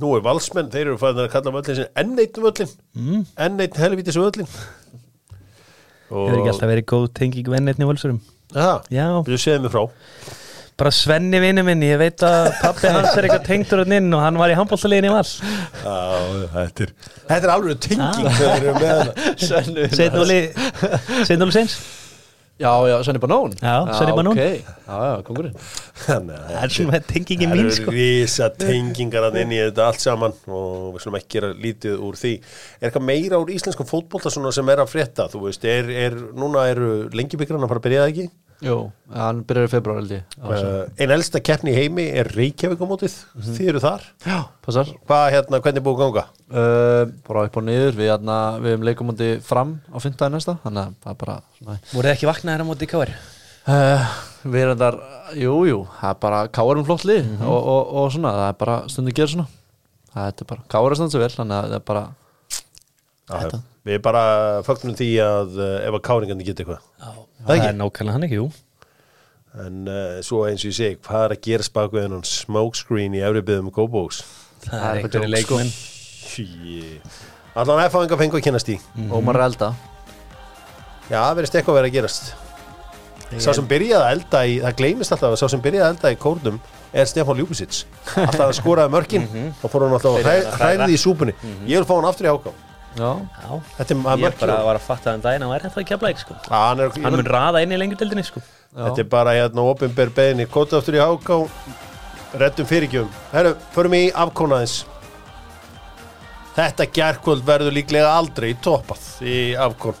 Nú er valsmenn, þeir eru fæðin að kalla völlin sin enn eitt völlin mm. enn eitt helvítis völlin Það er ekki alltaf verið góð tenging vennetni völsurum? Já, Já, þú séð mér frá bara Svenni vinnu minn ég veit að pappi hans er eitthvað tengdur hann inn og hann var í handbóltaliðin í val Já, þetta er Þetta er alveg tenging þegar þeir eru með Setnúli Setnúli seins. Já, já, Svenni Banón. Já, Svenni Banón. Já, já, kongurinn Það er svona tengingi Það mín eru sko. rísa tengingar að inn í þetta allt saman og við slum ekki gera lítið úr því. Er eitthvað meira úr íslenskum fótbolta svona sem er að frétta, þú veist, er, er núna eru lengjubikran að fara að byrja það ekki Jú, hann byrjar í februar held ég. Uh, Ein elsta keppni í heimi er Reykjavík á mótið, þið eru þar? Já, passar. Hvað hérna, hvernig er búið ganga? uh, Bara upp og niður. Við, hérna, við hefum leikumandi fram á fimmtæði næsta Þannig að það er bara svona Voruð þið ekki vaknaðir á móti í káir? uh, Við erum þar, jú, jú Það er bara káarum flott lið og, og, og svona, það er bara stundum gera svona. Það er bara, káar er stundum svo vel Þannig að það er bara Já, við bara fögnum því að uh, ef að káringandi geta eitthvað. Það ekki? er nákvæmlega hann ekki, jú. En uh, svo eins og ég segi, hvað er að gera spaku en hann smokescreen í efri byggðum góðbóks? Það er er eitthvað Shit. Allan F-fáinga fengu að kynast í Ómar er elda. Já, það verðist eitthvað að vera að gerast. Sá sem byrjaði að elda í Það gleymist alltaf að sá sem byrjaði að elda í kórnum Er Stefán Ljúbisits Alltaf að skoraði mörkin. Og fór hann alltaf að hræði í súpunni. Ég vil fá hann aftur í áká Já, Já, Þetta er að ég bara var að fatta þann daginn að væri þetta ekki að blæk sko hann er, Hann mun raða inn í lengjudildinni sko. Þetta er bara hérna opinber beðinni Kóta aftur í áká Reddum fyrirgjöfum. Herru, förum í afkónaðins Þetta gerkvöld verður líklega aldrei toppað í afkón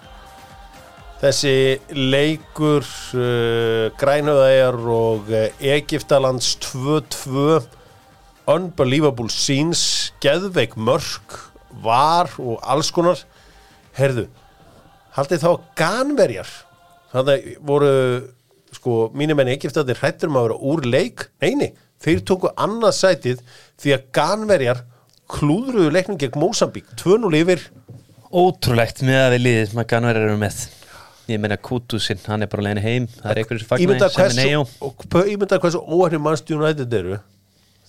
Þessi leikur uh, Grænhöðæjar og uh, Egiptalands 2-2 Unbelievable scenes Geðveik mörk Var og alls konar. Herðu, haldið þá ganverjar Þannig voru sko, mínir menn Egiptatir hrættur um að vera úr leik. Neini, þeir tóku annað sætið því að ganverjar klúðruðu leiknum gegn Mósambík 2-0 yfir. Ótrúlegt með að við liðið sem að Ganver eru með. Ég meina Kutusinn, hann er bara leiðin heim. Það er einhverjum Ímynda fagnar sem er hversu, neyjó og p- ímynda hversu óhæri mannstu United eru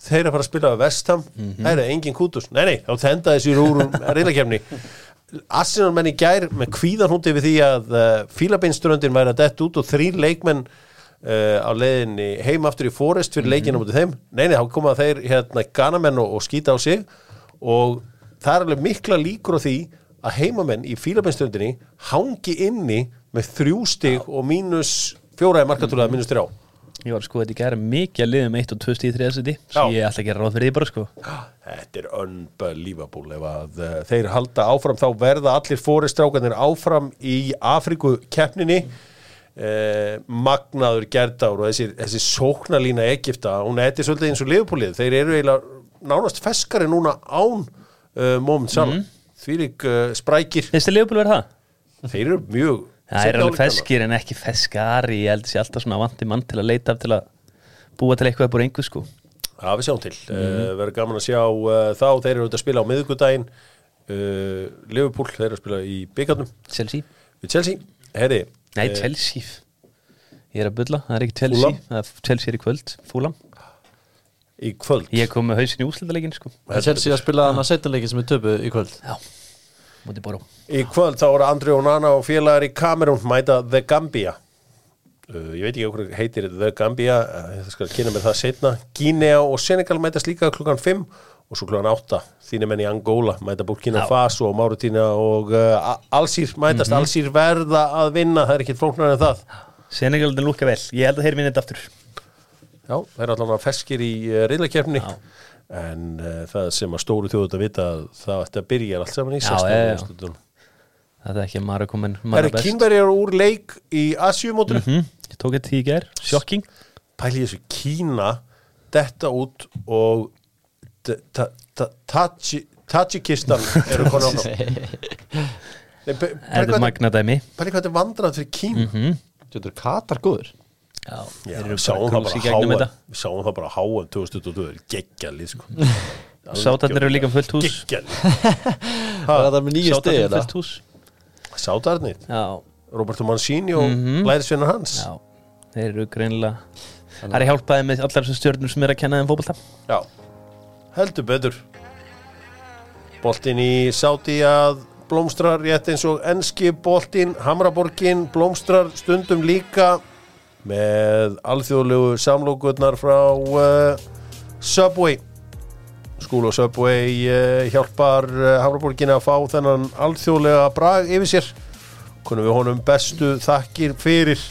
þeir að fara að spila á Vestham það er engin kútus, nei nei, þá tenda þessi úr reynakefni Arsenal menn í gær með kvíðan húndi við því að uh, fílabeinströndin væri að dett út og þrýr leikmenn uh, á leiðinni heim aftur í Forest fyrir leikina mútið þeim, nei nei, þá koma þeir hérna ganamenn og, og skýta á sig. Og það er alveg mikla líkur á því að heimamenn í fílabeinströndinni hangi inni með þrjú stig og mínus fjóraði markatúraða mínus þrjá Ég var að sko þetta í gæra mikið að liðum 1 og 2 stíð 3 seti Já. Svo ég ætla að gera ráð fyrir því bara sko. Þetta er unbelievable ef að uh, þeir halda áfram þá verða allir fóristrákanir áfram í Afriku keppninni uh, Magnaður Gerdár og þessi, þessi sóknarlína Egipta, hún er þetta svolítið eins og liðbúlið, þeir eru eiginlega nánast feskari núna án uh, moment saman, mm. því lík sprækir, þeir eru mjög Það er alveg feskir en ekki feskari. Ég held að sé alltaf svona vandi mann til að leita af til að búa til eitthvað upp úr engu sko. Já, við sjáum til. Mm verður gaman að sjá uh, þá, þeir eru auðvitað að spila á miðvikudaginn. Uh, Liverpool, þeir eru að spila í byggarnum Chelsea. Við Chelsea, herri Nei, eh, Chelsea. Ég er að bulla, það er ekki Chelsea? Það er Chelsea er í kvöld, Fúlam í kvöld? Ég kom með hausin í úslitaleikin sko. Það er Chelsea að spila hann að setjanleiki sem er töpu í kvöld. Já, mútið borá Í kvöld þá eru Andri Onana og félagar í Kamerún mæta The Gambia. Uh, ég veit ekki okkur heitir The Gambia uh, ég skal kynna mér það setna Gínea og Senegal mætast líka klukkan 5 og svo klukkan 8 þínir menn í Angola mæta Burkina. Faso og Márutína og uh, Alsýr mætast. Mhm. Alsýr verða að vinna það er ekki flóknar en það. Senegaldin lúka vel, ég held að þeir vinna þetta aftur. Já, það er allan að feskir í uh, reyðlakefni. En uh, það sem að stóru þjóðut að vita að það ætti að byrja allt saman í Já, 16 já, já. úrslitum. Það er ekki að maður er komin Það maður er best. Kínverjar úr leik í Asjumótinu Mhm, Ég tók þetta í ger, sjokking pæli þessu. Kína detta út og ta- ta- ta- Taji- Tajikistan eru <laughs> pe- pæli Þetta er magnadæmi. Pæli hvað þetta er vandrað fyrir Kína. Mhm. Þetta er Katar góður Já, Já, við bara það bara við sáum það bara háa 2022 er geggjalið sko. <laughs> Sátarnir eru líka fullt hús. <laughs> Nýju Sátarnir fullt hús. Sátarnir, Já, Roberto Mancini og Mhm. lærisvinnar hans? Já. Þeir eru greinilega Það er hjálpaði með allar þessum stjörnum sem er að kenna þeim fótbolta. Já, heldur betur. Boltinn í Sáti að blómstrar rétt eins og enski boltinn, Hamraborgin blómstrar stundum líka með alþjóðlegu samlókurnar frá uh, Subway. Skúl og Subway uh, hjálpar uh, Hamraborgin að fá þennan alþjóðlega brag yfir sér. Konum við honum bestu þakkir fyrir.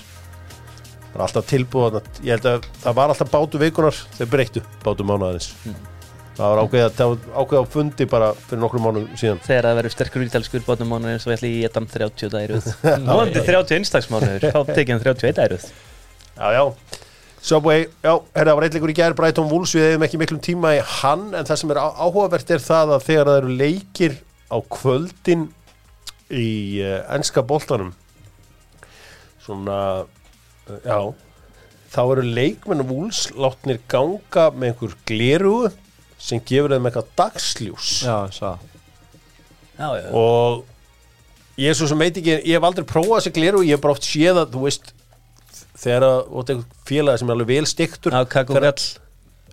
Það er alltaf tilbúð ég held að það var alltaf bátu vikunar þau breyttu bátu mánaðarins. Það var ákveðið að, það var ákveðið á fundi bara fyrir nokkrum mánuðum síðan. Þegar það verður sterkur ítalskur bátnum mánuður eins og við ætlum í etan 30 dæruð Nóðandi 30 einstaksmánuður, þá tekið hann 31 dæruð já, já. Subway, já, það var eitthvað í gær Brighton Wolves, við hefum ekki miklum tíma í hann en það sem er áhugavert er það að þegar það eru leikir á kvöldin í uh, enska boltanum svona uh, já þá eru leikmenn Wolves látnir ganga með einhver glerugu sem gefur þeim eitthvað dagsljús Já, sá. Já, já, og ég er svo sem veit ekki ég hef aldrei prófað þessi gleru ég hef bara oft séð að þú veist þegar að ert einhver félagi sem er alveg vel stiktur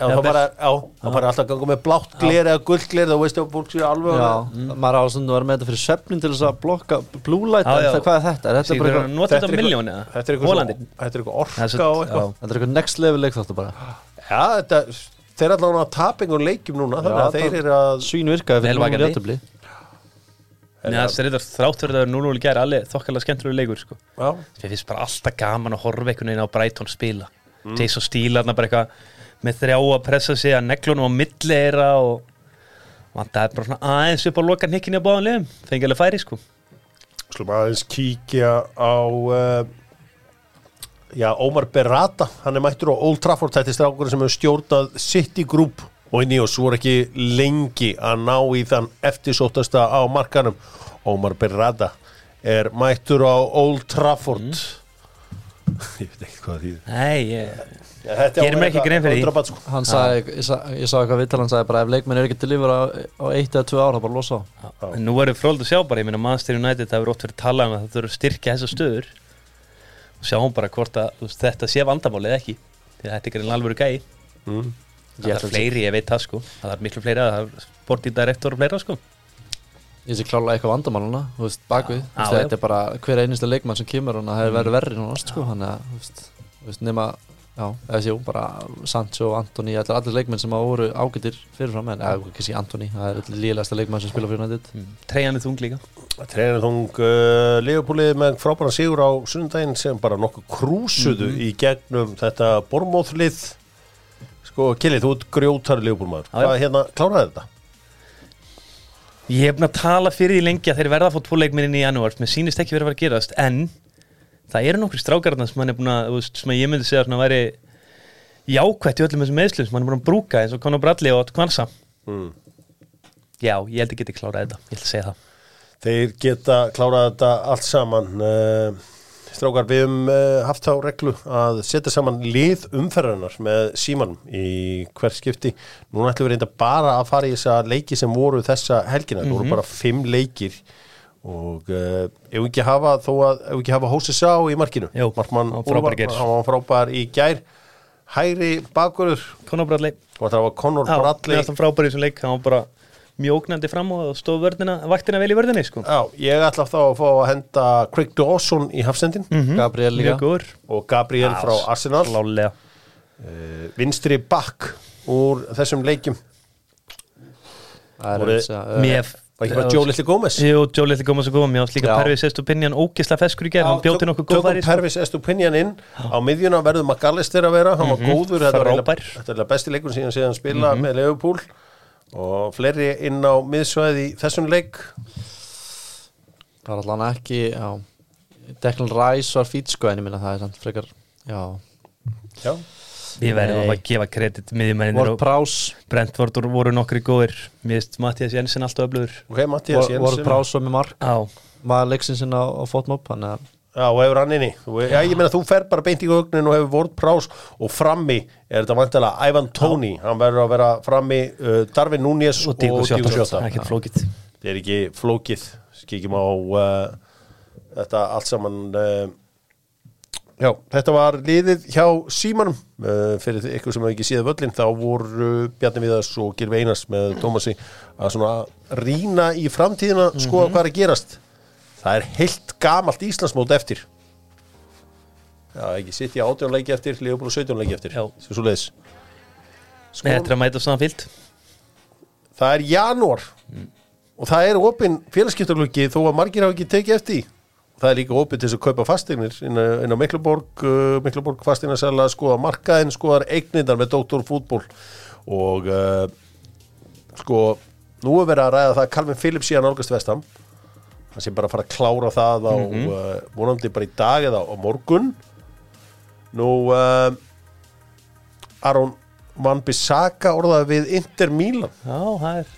þá bara, alltaf ganga með blátt gler eða gullt gler þá veist að fólk séu alveg Já, maður á að vera með þetta fyrir svefnin til þess að blokka það, hvað er þetta? Er þetta er eitthvað, er orka Það er þetta er eitthvað next level leik þáttu bara. Já, þetta, þeir er allavega að tapingu leikjum núna þannig að þeir það- eru að Svín virkaði fyrir Vel núna vakandi. réttabli Nei, það er þetta þrátt fyrir að það er 0-0 í gæri alveg þokkalega skemmtur leikur sko. já, Mér finnst bara alltaf gaman að horfa einhvern veginn á Brighton spila. Jason Steele hann bara eitthvað með þrjá að pressa sig að neglunum á milleira og og það er bara svona aðeins upp á loka nikkinni á báðan liðum. Fengi alveg færi sko. Slum aðeins kíkja á uh, já, Ómar Berrata hann er mættur á Old Trafford. Þetta er strákur sem hefur stjórnað City Group og oss voru ekki lengi að ná í þann eftirsóttasta á markanum. Ómar Berrata er mættur á Old Trafford. <laughs> Ég veit ekki hvað þýðir. Nei, ég, vera ekki grein fyrir því. sko. Hann sagði, ég, sa, ég sá eitthvað viðtal, hann sagði bara ef leikmenn er ekki til lífur á, á eitt eða tvö ára, bara losa á en nú verður fróld að sjá bara ég meina Manchester United það verður oft verið að tala um að það þurfa að styrkja þessa stöður. Og sjáum bara hvort að þetta sé vandamál eða ekki. Því að þetta er greinilega alveg gæi. Mm. Það er fleiri, ég veit það sko. Það er miklu fleiri, það er sportdirektor og fleira sko. Ég sé klálega eitthvað vandamáluna, þú veist, bakvið. Þetta er bara hver einasta leikmann sem kemur að það er verið verri núna, sko. Þannig að, þú veist, þú veist, nema Já, eða séu, bara Sancho, Antoni, allir, allir leikmenn sem að voru ágættir fyrirfram en, eða kannski Antoni, það er allir líðlegasta leikmenn sem spila fyrir United. Mm. Treyjan er þung líka. Treyjan þung uh, Leopoldið með frábæra sigur á sunnudaginn sem bara nokkuð krúsuðu Mhm. í gegnum þetta bormóðlið sko, Kili, þú ert grjótar Leopoldmaður Já, já. hvað hérna, kláraði þetta? Ég hef búin að tala fyrir því lengi að þeir verða að fá tvo leikminnin í janúar mér sýnist ekki verið að fara að gerast en það eru nokkri strákarna sem hann er búin að sem ég myndi segja að væri jákvætt í öllum þessum meðslum sem hann er búin að brúka eins og Conor Bradley og Kvansa Mm. Já, ég held að geti klárað þetta, ég held að segja það Þeir geta klárað þetta allt saman uh, Strákar, við höfum uh, haft þá reglu að setja saman lið umferðarnar með símanum í hver skipti. Núna ætlum við reynda bara að fara í þessa leiki sem voru þessa helgina. Það voru bara fimm leikir og uh, ef við ekki hafa þó að, ef við ekki hafa Hósi Sá í markinu. Jú, Markmann var frábær í gær. hann var frábær í gær. Hæri bakurur Conor Bradley það var Conor mér fannst hann frábær í þessum leik hann var bara mjóknandi fram og stóð vörnina, vaktina vel í vörðinni sko. Já, ég ætla þá að fá að henda Craig Dawson í hafsendin Gabriel líka Mjög góður og Gabriel frá Arsenal. Lálega uh, vinstri bakk úr þessum leikjum Það er eins að, Mér var ekki bara Joe Little Gomez Jú, Joe Little Gómas að góða Mér ást líka Já. Pervis Estupinian ógisla feskur í gerð Hann bjóti nokkuð góð tökum færi sko. Pervis Estupinian inn á miðjuna verður McAllister að vera hann var góður, þetta var Mhm. Eiginlega- þetta er besti leikur síðan síðan spila með Leopold og fleiri inn á miðsvæði í þessum leik? Það var allan ekki já. Declan Rice var fít sko en ég minna það er samt frekar Já. Já, Við verðum Nei. að gefa kredit. Og Prowse. Brentford voru nokkri góðir. Mattias Jensen alltaf öflugur. Ok, Mattias Ward Ward Jensen. Prowse var með mark. Já, maður leiksins inn á, á fótmob þannig að já, og hefur hann inni. Já, ég meina þú fer bara beint í gögnin og hefur Ward Prowse og frammi er þetta vantilega Ivan Toney, hann verður að vera frammi uh, Darvin Núñez og Díko Sjóta Sjóta Ekkert flókið. Þetta er ekki flókið. Skikjum á uh, þetta allt saman uh, já, þetta var liðið hjá Símanum. Uh, fyrir ykkur sem hefur ekki síða völlin þá voru Bjarni Viðars og Gilvi Einars með Tómasi að svona rýna í framtíðina skoða hvað er að gerast það er heilt gamalt Íslandsmót eftir já, ekki sitt í 18 leiki eftir Leopold og 17 leiki eftir Já. sem svo leiðis Nei, Þetta er að mæta saman fyllt það er janúar og það er opinn félagskiptargluggi þó að margir hafa ekki tekið eftir því. það er líka opinn til þess að kaupa fastegnir inn á, inn á Mikluborg uh, Mikluborg fasteignarsæla skoða markaðin skoðar eignindar með Dr. Fútból og uh, sko nú er verið að ræða það að Calvin Phillips síðan álgast vestam hann sé bara að fara að klára það á uh, vonandi bara í dag eða á morgun. Nú uh, Aron Van Bissaka orðaði við Inter Milan. Já, það er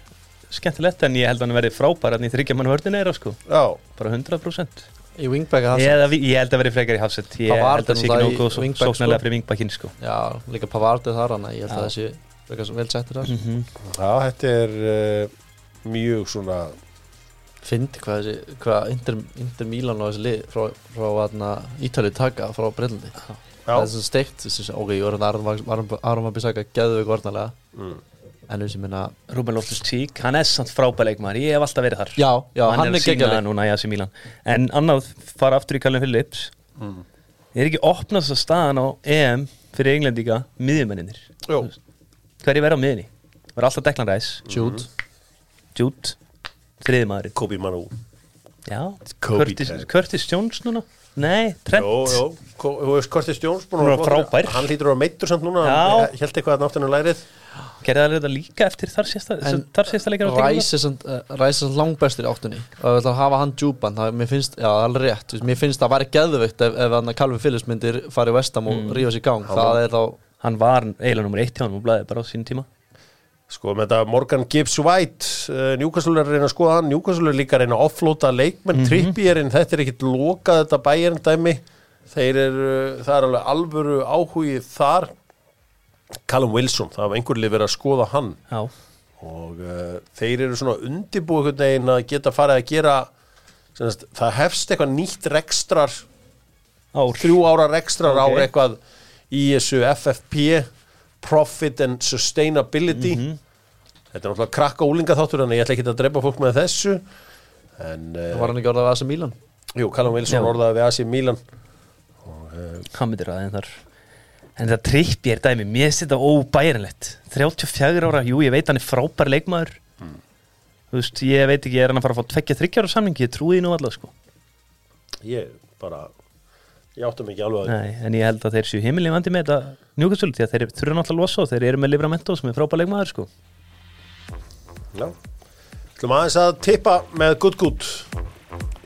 skemmtilegt En ég held að hann verði frábær Þannig þryggja mann vörðin er sko. Já, Bara 100% í wingbacka það Eða, vi- Ég held að verði frekar í hafsett Ég Pavard held að það sé ekki wingback, sóknarlega sko. fyrir vingbakinn sko. Já, líka Pavard er þar hann ég held að Já. það sé vel settur þar. Mhm. Já, þetta er uh, mjög svona Fyndi hvað þessi, hvað Inter, Inter Milan og þessi lið frá, frá Ítalið taka frá Breitlandi Það er Já, svo steikt, þessi, ok, ég var hann Aron Van Bissaka geðveik varnarlega. Mm. en þessi minna Ruben Loftus-Cheek, hann er samt frábæleikmaður Ég hef alltaf verið þar. Já, já, hann, hann, er er sína núna í AC Milan. En annað, fara aftur í Callum Phillips. Mm. Er ekki opnast að staðan á EM fyrir englendinga miðjumenninir Jó, Hverju verða á miðjunni? Var alltaf Declan Rice, Jude. Jude Þriðmaðurinn Kobi Manu. Já, Kobe Curtis. Curtis Jones núna? Nei, Trent. Jó, jó, Kortis Jones búinn að frábær. Hann hlýtur að vera meittur samt núna. Hann held eitthvað að náttúrulega lærið. Gerði það þetta líka eftir þar síðasta En Þar síðasta leikar á er uh, Rice er samt langbestur í áttunni. Og það hafa hann djúpan það, mér finnst, já, er alveg rétt. Mér finnst það væri geðveikt ef, ef hann Calvin Phillips myndir fara í Vestam og rífa sér í gang. Það er þá, Hann var eiginlega nummer eitt hjá hann og blæði bara á sín tíma Sko með þetta Morgan Gibbs White uh, Newcastle er að reyna að skoða hann. Newcastle er líka að reyna að offlóta leikmenn. Mm Trippierinn, þetta er ekkit lokað þetta bæjarn dæmi. Þeir eru, það er alveg alvöru áhugið þar. Callum Wilson, það var einhver lið verið að skoða hann. Já, og uh, þeir eru svona undirbúið einhvern veginn að geta farið að gera semast, það hefst eitthvað nýtt rekstrar ár. þrjú ára rekstrar Ok. á eitthvað í þessu FFP Profit and Sustainability. Mhm. þetta er náttúrulega krakka úlinga þáttur en ég ætla ekki að drepa fólk með þessu en það uh, var hann ekki orðað að þessi Milan? Jú, Callum Wilson Já. orðaði við AC Milan. Hann myndir aðeins þar En það trippjér dæmi, mér finnst þetta óbærilegt. 34 ára, jú, ég veit hann er frábær leikmaður. Þú veist, ég veit ekki, er hann að fara að fá tveggja þryggjára samningi, ég trúi því nú alltaf sko. Ég bara Ég áttum ekki alveg Nei, en ég held að þeir séu heimilin vandi með þetta njúkastölu því að þeir þurfa náttúrulega að losa og þeir eru með Livramento sem er frábær leikmaður sko. Já. Ætlum aðeins að tippa með Good Good.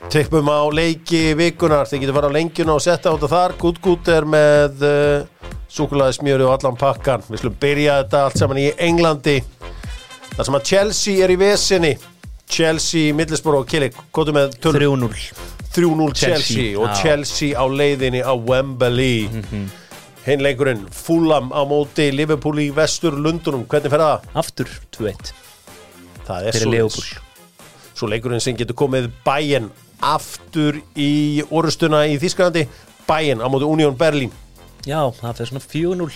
Tippum á leiki vikunar þið getur fara á lengjuna og setja út af þar. Good Good er með uh, súkulaði smjöru og allan pakkan. Við slum byrja þetta allt saman í Englandi. Þar sem að Chelsea er í vesinni. Chelsea, Middlesbrough og Killik kvotu með tölur. 3-0 3-0 Chelsea, og. Chelsea á leiðinni á Wembley hinn leikurinn Fulham á móti Liverpool í vestur Lundunum hvernig fer það? Aftur 2-1 Það er. Liverpool. Svo leikurinn sem getur komið bæinn aftur í orustuna í Þísklandi bæinn á móti Union Berlin Já, það fyrir svona 4-0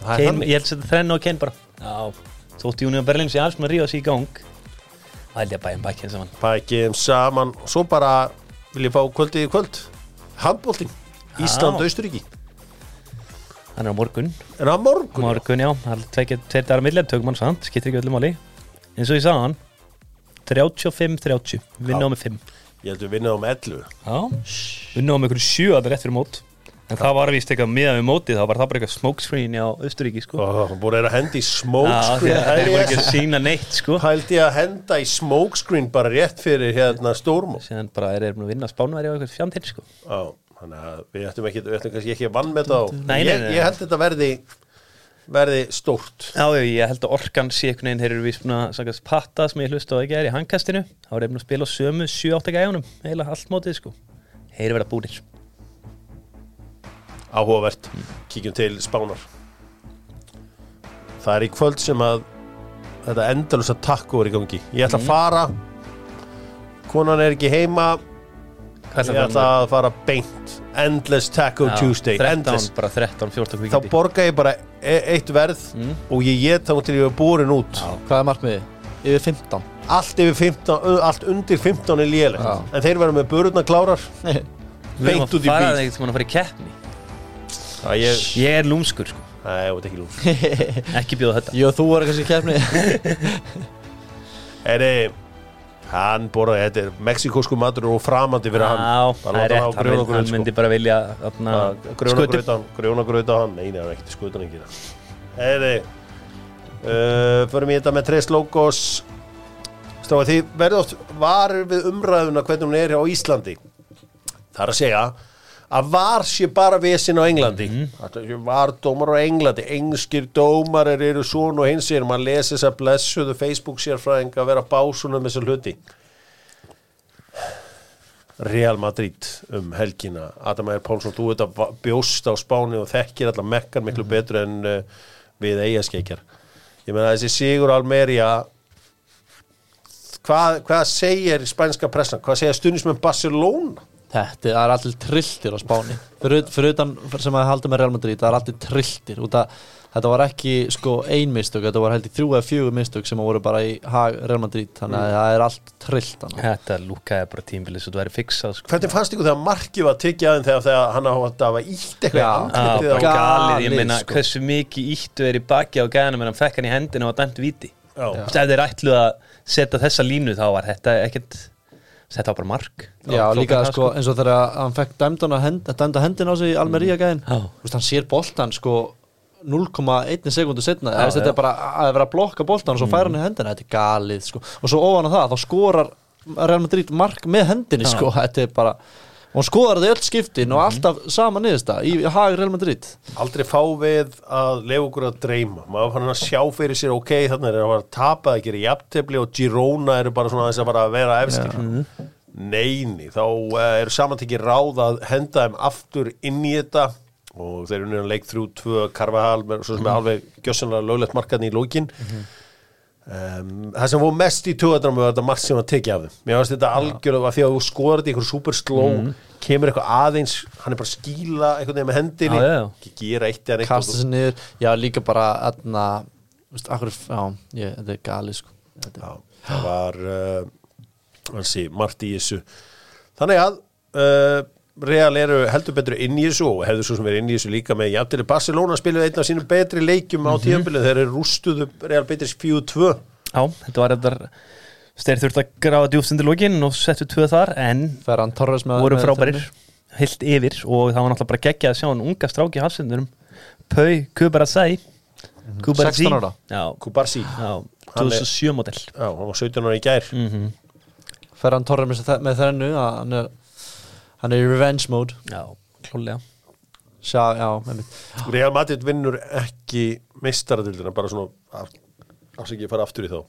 Það er Kane, þannig. Ég held að þetta þrenna á Kane bara Já, þótt Júnior Berlin sé alls með að ríða sig í gang held ég að bæja bækinn saman. Bækjum saman. Svo bara vil ég fá kvöldið í kvöld. Handbólting Ísland, Austuríki Hann er á morgun. En á morgun Morgun, já, það er tveir dagar millir Tökum hann samt, skiptir ekki öllu máli. Eins og ég sagði hann 35-30, vinna á með 5 Ég held við vinnum um 11 Já, vinna á með einhverju 7 að það rétt fyrir mót En það var víst eitthvað miðað við mótið, þá var það bara eitthvað smokescreen á Östuríki, sko. Og búin er að henda í smokescreen að þeir voru ekki að sína neitt, sko. Hældi að henda í smokescreen bara rétt fyrir hérna stórmó Síðan bara er þeir búin að vinna spánværi á eitthvað fjandinn, sko. Já, þannig að við ættum ekki, við ættum kannski ekki að vann með það Nei, nei, ég, nei. ég held þetta verði verði stórt. Já, ég held að orkan sé einhvern veginn, þeir eru að sagast patta sem ég hlusta á ekki er í handkastinu. Þá er áhugavert. Kíkjum til Spánar. Það er í kvöld sem að þetta endalus að takku er í gangi. Ég ætla að fara. Konan er ekki heima. Ég ætla að fara beint. Endless Taco Tuesday. 13, Endless. bara 13-14 þá kvíkindi borga ég bara e eitt verð og ég get þá til ég er borin út. Hvað er markmiði? Yfir 15 allt, yfir 15, ö, allt undir 15 er lélegt. Já. en þeir verða með burðna klárar. <laughs> Beint út í bíl. það eitthvað að fara í keppni Það ég, Ég er lúmskur, sko. Nei, ég veit ekki lúm <laughs> Ekki bjóða þetta. Jú, þú var kannski í kefni <laughs> Eri, hann borðaði, þetta er mexikósku matur og framandi fyrir hann. Já, Bara það er rétt, hann hann, hann sko. myndi bara vilja þarna, Grjóna skutu gröð á hann, grjóna gröð á hann. Nei, það er ekkert skutan ekki Eri, uh, förum í þetta með Tres Logos Stráða því verður oft varir við umræðuna hvernig hún er á Íslandi. Það er að segja að var sé bara vesin á Englandi. Mm -hmm. var dómar á Englandi. Engskir dómarar eru svona og hins er maður lesi þess að blessuðu Facebook sérfræðing að vera básunum með þessu hluti. Real Madrid um helgina. Adam Ægir Pálsson, þú veit að bjóst á Spáni og þekkir allar mekkar miklu betur en uh, við eigaskeikjar ég meina þessi Sigur Almeria hvað, hvað segir spænska pressan, hvað segir stundismenn Barcelona Þetta er allir trilltir á Spáni. Fyrir, fyrir utan sem að halda með Real Madrid það er allir trilltir. Út að þetta var ekki sko ein mistök þetta var held í þrjú eða fjögur mistök sem voru bara í hag Real Madrid. Þannig að það er allt trillt Þetta lúkaði bara tímbilið svo þú væri fixað sko. hvernig fannst ykkur þegar markið var tekið aðeins þegar, þegar hann átt að hafa ítt eitthvað galið, ég galið, meina sko. hversu mikið íttu er í baki á gæðanum en hann fekk hann í hendina og dæmt viti ef þeir ætluð að setja þessa línu þá var þetta ekkert þetta var bara mark Já, Flóknara, líka sko, eins og þegar hann fekk dæmdana hend, dæmda hendin á sig í Almería gæðin Já. Þú veist, hann sér boltan sko 0,1 sekundu setna Já, þetta já. er bara að vera að blokka boltan og svo færa hann í hendina, þetta er galið sko. og svo ofan á það, þá skorar Real Madrid mark með hendinni sko. þetta er bara, og hann þetta í öll skiptin og alltaf sama niðursta í hag Real Madrid. Aldrei fá við að lefa okkur að dreyma. Maður fann að sjá fyrir sér ok þannig er að fara að tapa að gera jafntefli og Girona eru bara svona þess að fara að vera efstir. Neini, þá uh, eru samantekki ráð að henda þeim aftur inn í þetta og þeir eru nýjan leik þrjú, tvö, Carvajal með, svo sem er alveg gjössanlega löglegt markaðni í lókin Um, það sem voru mest í tugadramu var þetta margt sem var tekið af þeim. Mér finnst þetta algjörlega að því að þú skoðar þetta í einhver super slow kemur eitthvað aðeins hann er bara að skýla einhvern veginn með hendinni Já, já, ekki gera eitt eða neitt kasta og sér niður, já líka bara aðna, veist, akkur, já, ég, þetta er galið sko. Þetta Já, það var uh, margt í þessu. Þannig að uh, Real eru heldur betur inn í þessu og hefðu svo sem verið inn í þessu líka með jafnir Barcelona spiluðu einn af sínum betri leikjum á tíðanbílu þeir eru rústuðu Real Betis 4-2 Já, þetta var þetta Þeir þurfti að grafa djúft undir lókin og settu tvö þar en Ferran Torres með voru frábærir heilt yfir og það var náttúrulega bara geggjað að sjá hann unga stráki hafsendurum Pau Kubarasai Kubarasi 16 ára. Já, Kubarsi, já Hann er- 2007 model. Já, hann var 17 ára í gær. Mm Ferran Torres með, þe- með þrennu að hann er hann er í revenge mode. Já, klálega Sjá, já, Real Madrid vinnur ekki meistaradildina bara svona afsækja að fara aftur í þá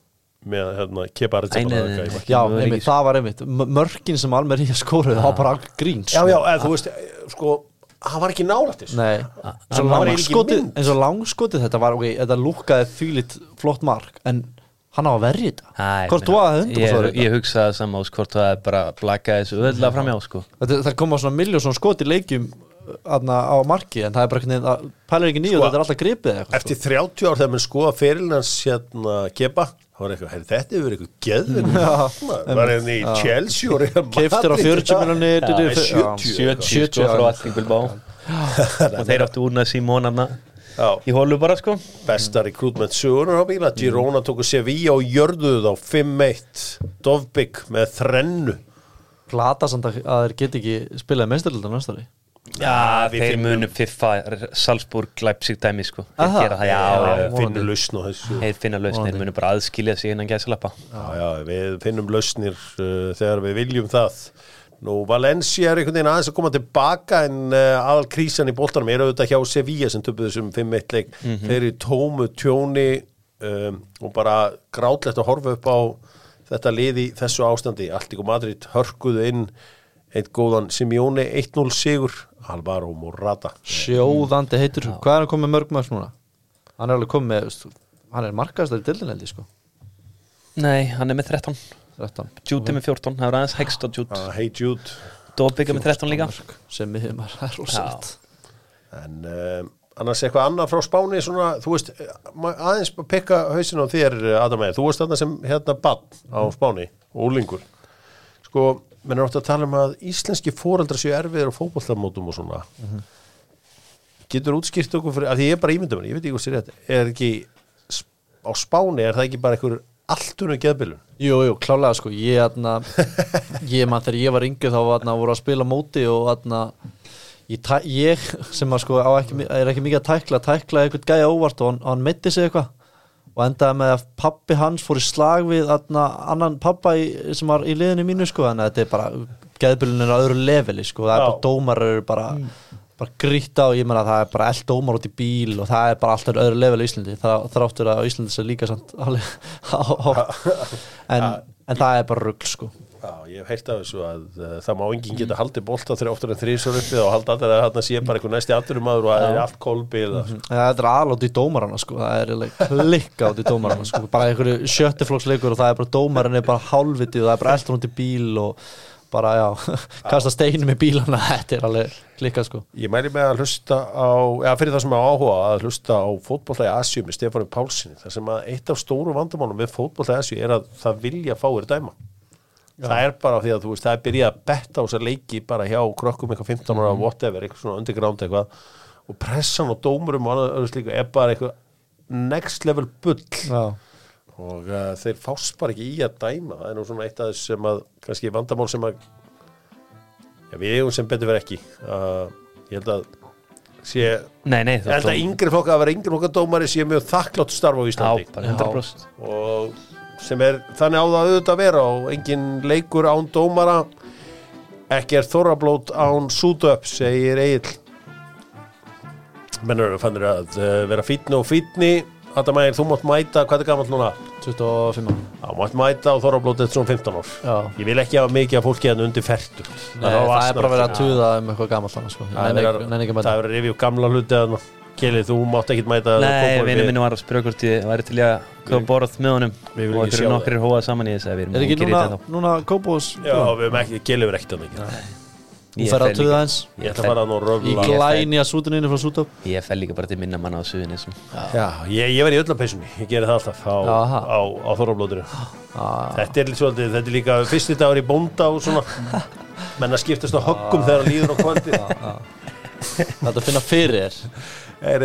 með hérna kepa einmitt, það var einmitt. Mörkin sem Almer í <laughs> skóruðu, það var bara alveg grín Já, já, eða þú veist, sko hann var ekki nálægt þessu. Nei, hann eins og langskotið þetta var, ok, þetta lúkkaði þvílitt flott mark, en hann á að verja þetta. Hvort þú að hundum ég, hugsaði saman ás hvort það er bara blaka þessu öðlega framjá sko. þetta, Það koma svona miljón svona skot í leikjum aðna, á marki, en það er bara að pælir ekki nýju, Sko, þetta er alltaf gripið eða eitthvað, Eftir 30 ár þegar mann skoða fyrirlinans hérna kepa, þá var eitthvað, þetta hefur verið eitthvað geðvinn var hérna í Chelsea Keyptir á 40 milljónir, Já, dudu, <laughs> nei, já, 70 70 sko frá alling Bilbao. Og þeir áttu úrna Simónarna Já, í hólu bara sko. Besta rekrútment sögunar á bíla. Girona tóku Sevilla og jörðuðu þá 5-1 Dovbygg með þrennu. Plata samt að þeir geti ekki spilaði meistarlöldan næstari Já, við þeir finnum- munu fiffa Salzburg, Leipzig dæmi sko. Þeir gera það, já, Já, finnum lausn á þessu. Þeir finna lausn Þeir munu bara aðskilja sig innan gæsalappa. Já, já, við finnum lausnir uh, þegar við viljum það Nú, Valencia er einhvern veginn aðeins að koma tilbaka en uh, aðal krísan í boltanum er auðvitað hjá Sevilla sem töpuðu þessum 5-1 leik. Þeir eru í tómu tjóni um, og bara grátlegt að horfa upp á þetta liði þessu ástandi. Alltíku Madrid hörkuðu inn eitt góðan Simeone 1-0 sigur. Alvaro Morata. Sjóðandi heitur, hvað er hann komið mörg mörg núna? Hann er alveg komið með, hann er markaðast í dildineldi sko. Nei, hann er með 13 13 Jude með 14, það er aðeins hegst á Jude. uh, Hey Jude. Er með 13 líka. Sem við maður er rosalegt. En um, annars eitthvað annað frá Spáni svona, þú veist, eh, aðeins pikka hausin á þér, Adam Eir, þú veist þarna sem hérna bann á Spáni og úlingur, sko menn er ótt að tala um að íslenski fóreldrar séu erfiðir á fótbollamótum og svona. Getur útskýrt okkur fyrir, að því ég er bara ímyndum ég veit ekki hvað sér þetta, er ekki á Spáni, er það ekki bara einhver alltunum geðbilun? Jú, jú, klálega sko. Ég, atna, <laughs> ég man þegar ég var yngið þá atna, voru að spila móti og atna, ég, ég sem að sko ekki, er ekki mikið að tækla tækla eitthvað gæja óvart og hann, hann metti sig eitthvað og endaði með að pappi hans fór í slag við annan pappa í, sem var í liðinu mínu sko. Þannig að þetta er bara geðbylun er á öðru leveli sko. Það er bara dómar eru bara bara grýtta og ég meina að það er bara eld dómar út í bíl og það er bara alltaf öðru level í Íslandi það þráttur að á Íslandi sé líka samt alveg, <laughs> á, á, en, en það er bara rugl sko. Já, ég hef heyrt af þessu að uh, það má enginn geta haldið bolta þegar oftar en þrísar uppi og halda allir að þarna sé bara einhver næsti afturumadur og að það er allt kolbið mm -hmm. það er alveg í dómarana sko. Það er eiginlega klikka út í dómarana sko. Bara einhverju sjöttiflokksleikur og það er bara dómarin er bara hálfvitið og það er bara eldur út í bíl og bara já, <laughs> kasta steinum í bílana <laughs> þetta er alveg klikka sko. Ég mæli með að hlusta á, eða fyrir það sem er áhuga að hlusta á fótbolla í Asju með Stefánu Pálssoni, þar sem að eitt af stóru vandamálum við fótbolla í Asju er að það vilja fáir dæma. Það er bara því að þú veist, það er byrjað að betta á þessar leiki bara hjá krökkum eitthvað 15 ára, whatever, eitthvað svona underground eitthvað. Og pressan og dómurum og annað og uh, þeir fást bara ekki í að dæma. Það er nú svona eitt af þess sem að kannski vandamál sem að já, við eigum sem betur verið ekki uh, ég held að sé ég Nei, nei, held að yngri flokka að vera yngri flokka dómari sé mjög þakklátt starf á Já, Íslandi bara 100% og sem er þannig á það auðvitað að vera og engin leikur án dómara. Ekki er þorrablót án sútöp segir Egil mennur fannir að uh, vera fítni og fítni Adam Ægir, þú mátt mæta, hvað er gammal núna? 25 ára. Já, mátt mæta á þorrablót eftir svona 15 ár. Já. Ég vil ekki hafa mikið af fólki að undir ferdu Nei, það er bara verið að tuða um eitthvað gammal þannig sko. Það er verið að það er upp gamla hluti að Keli, þú mátt ekkit mæta Nei, vinnu minni var að spyrja hvort ég væri til að koma borð með honum. Við viljum og ekki sjá fyrir það. nokkrir hóað saman í þess að við erum Er ekki núna, Kópós Já, við erum ekki, Keli verið ekkert að mikið Þú fer að tuða eins Ég ætla að fara að nú Í röfla fel- glæni að sútuninu frá sútöp Ég fell líka bara til minna manna á suðinni Já, ég, ég verið í öllapeysunni, ég geri það alltaf á, Jaha. á, á þorrablótinu. Þetta er, svolítið, þetta er líka fyrsti dagur í bónda og svona. Menn að skiptast á höggum þegar það líður á kvöldi Þetta finna fyrir er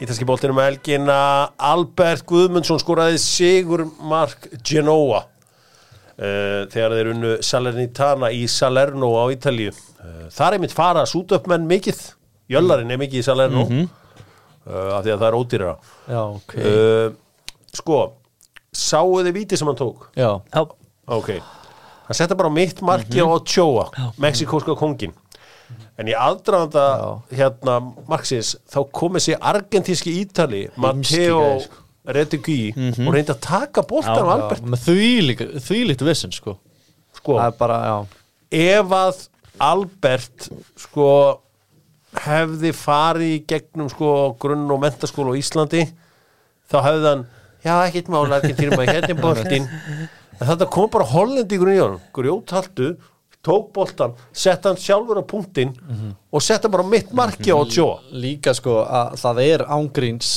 ítalski boltinn um helgina Albert Guðmundsson skoraði sigur Mark Genoa uh, þegar þeir unnu Salernitana í Salerno á Ítalíu. Uh, þar er mitt fara sútöpmenn mikið. Jöllarinn er mikið í Salerno mm af því að það er ódýrara. Já, ok. Uh, sko sáu þið víti sem hann tók? Já, ok. Hann setta bara mitt marki á Ochoa mexikóska kongin en í aðdraðanda hérna marksins þá komið sér argentíski ítali Matteo gæði, sko. Retegui og reyndi að taka boltan á Albert. með því líkt vissin sko. Sko, Það er bara, ef að Albert sko hefði farið í gegnum sko grunn og mentaskóla á Íslandi þá hefði hann já ekkert mála Argentínum að hérna boltinn. <laughs> En þetta kom bara hollendíkur í hann grjóthaldu, tók boltan sett hann sjálfur á punktinn og sett hann bara mitt marki á tjó Líka sko að það er ángríns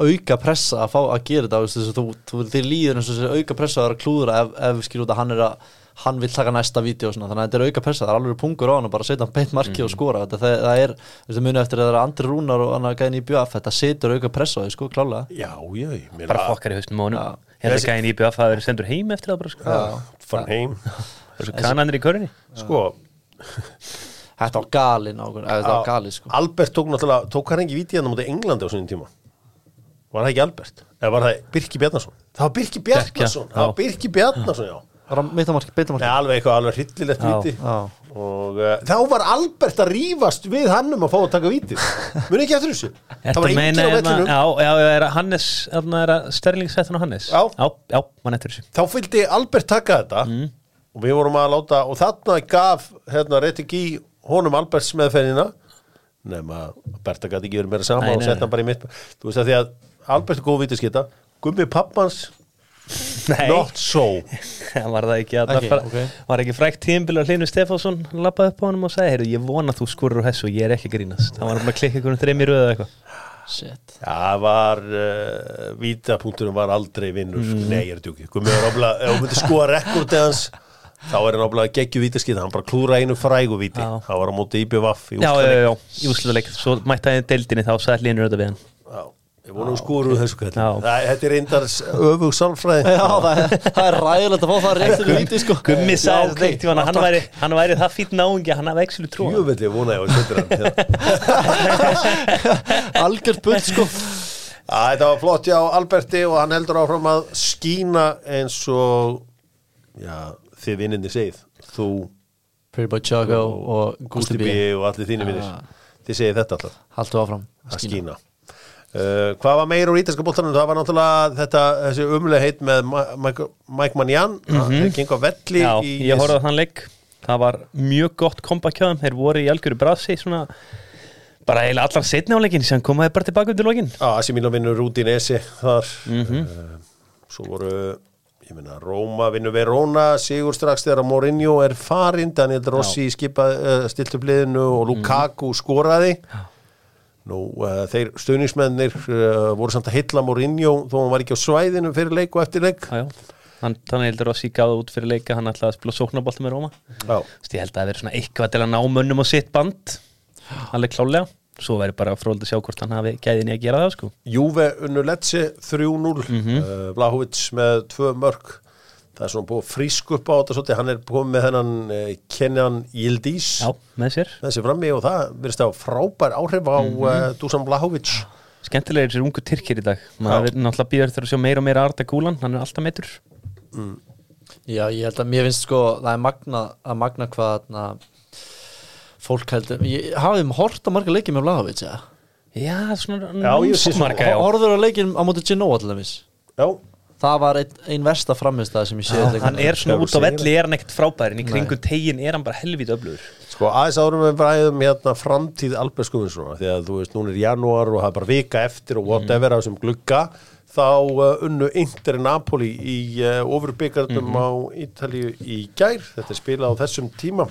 auka pressa að fá að gera þetta þú, veist, þú, þú, þið líður eins og þessi auka pressa að vera að klúðra ef, ef skil út að hann er að hann vil taka næsta vídeo og svona þannig að þetta er auka pressa, það er alveg pungur á hann og bara setja hann beint marki og skora. Þetta, það, það er, þú veist, muni eftir að það er andri rúnar og annar gæðin í bjöf, þetta setur auka pressa á því sko, klálega já, já, bara fokkar í honum. Já. Hérna gæðin í BF að vera sendur heim eftir það bara sko. Fann heim <laughs> Það er svo kananir í körinni sko, <laughs> Þetta var galinn ákveð, þetta var galið sko. Albert tók náttúrulega, tók hann ekki vítið hann á móti Englandi á sinni tíma? Var það ekki Albert? eða var það Birki Bjarnason? það var Birki Bjarnason, það var Birki Bjarnason, já. Það var mittamarki, Nei, beitamarki alveg eitthvað alveg hryllilegt Já, og uh, þá var Albert að rífast við hann um að fá að taka víti. Muni ekki eftir þessu? Það var meina enginn á hérna, vellinum. Já, já, já, er að Hannes, er að Sterling sett hann á Hannes. Já. já, já mann eftir þessu. Þá fylgdi Albert taka þetta. Mm. Og við vorum að láta og þarna gaf hérna Retigi honum Alberts meðferðina nema að Berta gæti ekki verið meira sama Nei, og hann bara í mitt. Þú veist að því að Albert er góð vítiskita Gummi pappans Nei, not so. <laughs> Var það ekki, Ekki, ekki ok. Var ekki frækt tímbil að Hlynur Stefánsson lappaði upp á honum og sagði, heyrðu, ég vona að þú skurur á hessu og ég er ekki að grínast. Það var bara að klikka ykkur um þreim í röðu eða eitthvað. Shit. Það var uh, vítapunkturum var aldrei vinnur. Mm. nei ég er djúki var ofla ef hún myndi skoða rekordið hans þá er hann ofla geggju vítaskita hann bara klúra einu frægu víti Já. það var á móti IBVF í Já, já, já, já, úrslutaleik Svo mætti hann í deildinni þá sagði Hlynur þetta við hann Já, ég vonum skúru þessu kall Já. Þetta er reyndar öfug sálfræði Já, það er, það ræðilegt að fá það fyrir víti sko Gummi Já, okay. hann, væri, hann væri það náungi að hann hafi ekki trú á honum. Jöfelli vona ég á setur hann hérna. <laughs> Algjör bull sko Þetta var flott hjá Alberti og hann heldur áfram að skína eins og já, þið vinninni segið. Þú, Pretty Boy Choco og Gusti Gusti B. Og allir þínir vinnir þið segið þetta alltaf, Haltu áfram. Að skína. Uh, hvað var meira úr ítalska bóltanum það var náttúrulega þetta, þessi umlega heit með Mike, Mike Manjan mm -hmm. þeir gengur velli Já, í ég horfði á þann leik. Það var mjög gott kompa kjáðum Þeir voru í algjöru brasi svona bara eiginlega allar setni á leikin sem komaði bara tilbaka undir lokin. Já, Assimino vinnur Rúdinesi þar. Mhm. uh, Svo voru ég meina, Róma vinnur Verona Sigur strax þegar Mourinho er farinn. Daniel Rossi skipa, uh, stilt upp liðinu og Lukaku skoraði. Nú, uh, þeir stöðningsmennir uh, voru samt að hitla Mourinho þó hann var ekki á svæðinu fyrir leik og eftir leik. Já, já. Hann, heldur Rossi gáði út fyrir leika hann ætlaði að spila sóknarbolta með Róma. Ég held að það svona eitthvað til að ná mönnum á sitt band. Alveg klálega svo væri bara fróld að sjá hvort hann hafi gæðin í að gera það sko. Júve unnu Lecce 3-0 Mhm. uh, Vlahovic með tvö mörg það er svona búið frísk upp á þetta svolítið. hann er komið með hennan uh, Kenyan Yildiz. Já, með sér. Þessi frammi og það verðist að frábær áhrif á Mhm. uh, Dusan Blahovic Skemmtilega er þessir ungu tyrkir í dag. Maður er náttúrulega býður þegar að sjá meira og meira Arda Kúlan, hann er alltaf meitur Já, ég held að mér finnst sko það er magna, að magna hvað na, fólk heldur ég hafði hort á marga leikið með Vlahovic ja. Já, svona já Horður á leikin á móti Genoa til dæmis? Já, Það var ein, ein versta framistæð sem ég sé Já, hann er svona út á velli er hann ekkert frábærin í kringu tegin er hann bara helvít öflugur. Sko aðeins árum við bræðum hérna framtíð Albert Skumundsson því að þú veist, núna er janúar og það er bara vika eftir og whatever á þessum glugga þá uh, unnu Inter Napoli í uh, ofurbyggardum á Ítalíu í gær. Þetta er spilað á þessum tíma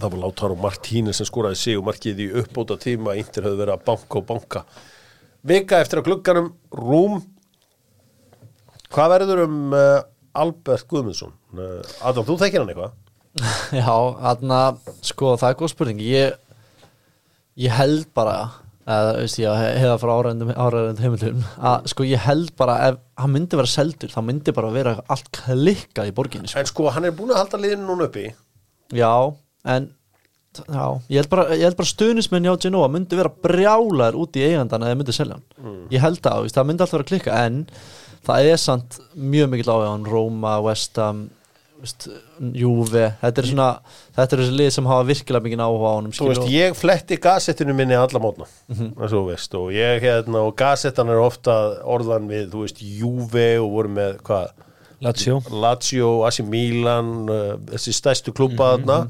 það var Lautaro Martínez sem skoraði sig og markið í uppbóta tíma Inter höfðu verið að banka og banka. Vika eftir að glugganum Rúm. Hvað verður um uh, Albert Guðmundsson? Uh, Adam, þú þekkir hann eitthvað? <laughs> Já, þarna, sko, það er góð spurning. Ég, ég held bara eða, veist ég, hefða frá áræðendum heimildum að, sko, ég held bara ef hann myndi vera seldur, þá myndi bara vera allt klikkað í borginni, sko. En sko, hann er búin að halda liðinu núna uppi. Já, en já, ég held bara, ég held bara stuðnismenn hjá Genoa myndi vera brjálar út í eigandan eða myndi selja hann. Ég held það, það myndi alltaf vera að klikka en það er samt mjög mikill áhuga á hann. Roma, West Ham veist, Juve, þetta er svona þetta er þessi lið sem hafa virkilega mikið áhuga á honum Þú veist, ég fletti gasettinu minni alla mótna og þú veist og ég hérna og gasettan er ofta orðan við, þú veist, Juve og voru með hvað, Lazio. Lazio, AC Milan uh, þessi stærstu klúpa Mhm, þarna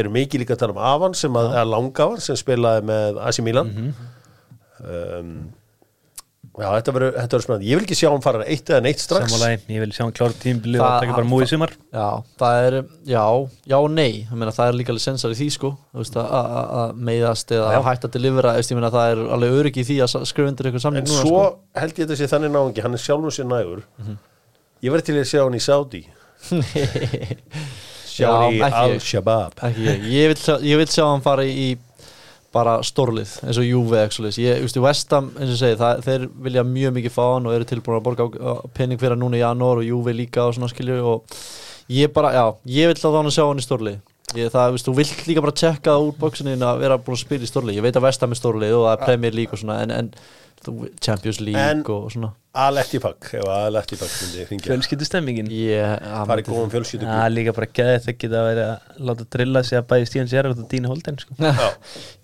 þeir eru mikið líka að tala um Avan sem að, eða Langavan sem spilaði með AC Milan. Mhm. um, Já, þetta verður spennandi, ég vil ekki sjá hann fara eitt eða neitt strax. Sammálaði, ég vil sjá hann klára tímbili og taka bara múið sumar. Já, það er, já, já og nei. Ég meina það er líka alveg sensar í því sko. Að- að að meiðast eða að hætta til livra, ég meina það er alveg öryggi í því að skrifa undir eitthvað samning En núna svo sko. held ég þetta sé þannig náungi, hann er sjálfum sér nægur. Mhm. Ég verði til að sjá hann í Saudi <laughs> Sjá hann í Já, ekki ég. Al-Shabaab. Ég, vil, vil sjá hann fara í, bara stórlið eins og Juve ég, veist, í Vestam, eins og segi, það, þeir vilja mjög mikið fá hann og eru tilbúin að borga pening fyrir hann núna í janúar og Juve líka og svona skilju og ég bara, já, ég vil þá hann að sjá hann í stórlið. Ég, það, veist, þú vilt líka bara tjekka úr bóksinni að vera búin að spila í stórlið. Ég veit að Vestam er stórlið og það er Premier League og svona en, en Champions League En- og svona. Aletti Pakk, ef Aletti Pakk myndi hringja. Fjölskyldu stemmingin myndi- góðum fjölskyldu líka bara geði þetta geta verið að láta drilla sig að bæði Stíðan Sérra og Dína Holden sko. Já,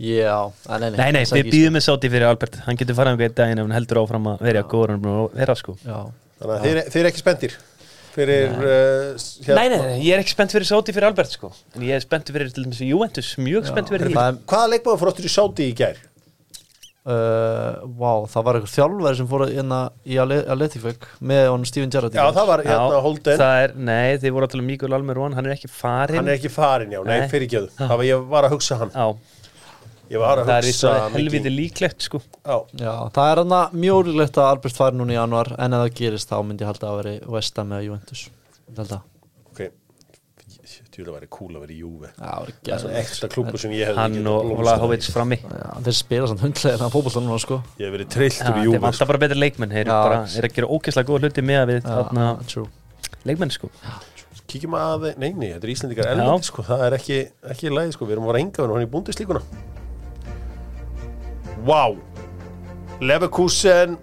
já, nei, nei, Nei, er við býðum með sáti fyrir Albert. Hann getur farað um einn daginn ef hann heldur áfram að vera góður að vera sko. Sko. já. þannig að þeir, eru ekki spenntir fyrir uh, hérna, Nei, nei, nei, ég er ekki spennt fyrir sáti fyrir Albert sko. En ég er spennt fyrir til dæmis Juventus Mjög spennt fyrir því. Hvaða leikmaður fór áttur í Sáti í gær? Uh, wow, það var eitthvað þjálfæri sem fór hérna í Atletico með honum Steven Gerrard Já, það var hérna Holden. það er, nei, þið voru að tala um Mikael Almiron Hann er ekki farin Hann er ekki farin, já, nei, Nei. fyrirgjöðu Það var ég var að hugsa hann. Já, Ég var að það er hugsa svo helviti líklegt sko. Já, Já, það er hann mjög ólíklegt að Albert fari núna í januar en ef það gerist þá myndi ég halda að veri Vesta með Juventus Ég held að. ok Að vera cool að vera í Júve það er Það er svona ekstra klúbu sem ég hefði Hann og. Vlahovic frammi. Já, þeir spila samt hundlega fótbolta núna sko. Ég hef verið trilltur í Júve vantar bara betri leikmenn. Þeir eru er að gera ógeðslega góða hluti með að við leikmenn sko. Kíkjum að, nei, nei, þetta er Íslandikar ellendi sko, það er ekki, ekki lægi sko, við erum að vara enga hann í búndislíkuna Vá. Leverkusen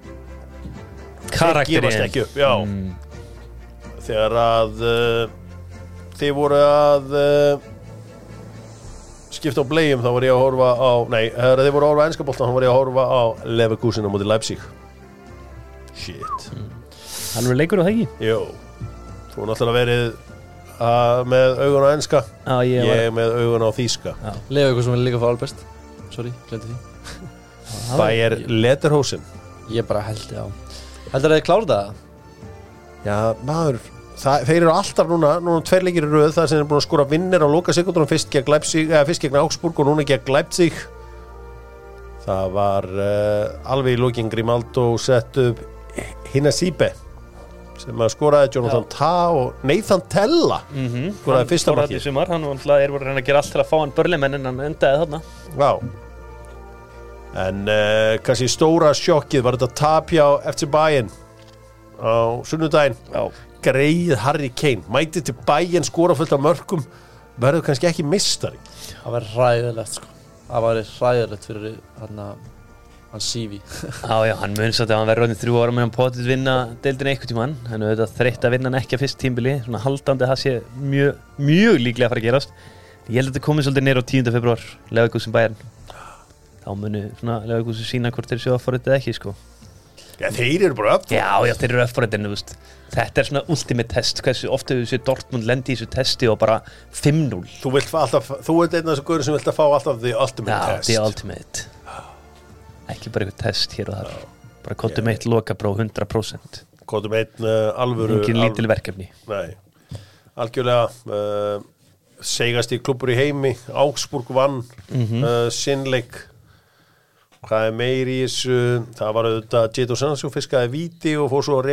Karakterinn. Mm. þegar að þeir voru að uh, skipta á blegjum þá var ég að horfa á nei, þegar þeir voru að horfa á ennskapoltan þá var ég að horfa á Leverkusen á móti Leipzig. Shit. Hann er leikur á það ekki? Jó, þú er náttúrulega verið uh, með augun á ennska Já, ég ég, var með augun á þýska. Sem vil líka fá Albert Sorry, glemdi því. <laughs> Bæjar Lederhosen. Ég bara held, já. Heldur að þið klárið það? Já, maður það, þeir eru alltaf núna, núna tveir leikir í röð þar sem er búin að skora vinnir á loka sekundunum fyrst gegn Leipzig, eða fyrst gegn Augsburg og núna gegn Leipzig. Það var uh, alveg í lókin Grimaldo sett upp Hinasíbe sem að skoraði Jonathan Ta og Nathan Tella. Mhm. Skoraði fyrsta markið. sumar, hann er voru að reyna að gera allt til að fá hann börlimenn en hann endaði þarna. Já En uh, kannski stóra sjokkið var þetta tapja á FC Bayern á sunnudaginn greið Harry Kane. Mæti til Bayern skora fullt af mörgum verður kannski ekki mistari Það var ræðilegt sko. Það var ræðilegt fyrir hann að hann sífi já, já, hann mun satt að hann verður orðin þrjú ára með hann potið vinna deildin eitthvað tímann. Hann er auðvitað þreytt að vinna hann ekki að fyrst tímbili svona haldandi að það sé mjög, mjög líklega að fara að gerast. Ég held að þetta komið svolítið neyra á 10. februar Lefagusin bæjarn þá munu svona Lefagusin sína hvort þeir séu að fara þetta ekki sko Já, þeir eru bara upp Já, já, þeir eru uppfórættinu, þetta er svona ultimate test, hversu ofta við séu Dortmund lendi í þessu testi og bara 5-0 Þú vilt alltaf, þú ert einn af þessu guður sem vilt að fá alltaf the ultimate Já, test. the ultimate. Ekki bara eitthvað test hér og þar Bara kontum eitt lokapróf 100% Kvotum einn uh, alvöru Engin al- lítil verkefni. Nei, algjörlega uh, segast í klubur í heimi Augsburg vann Mhm. uh, sinnleik hvað er meir í þessu? Það var auðvitað Jadon Sancho fiskaði víti og fór svo að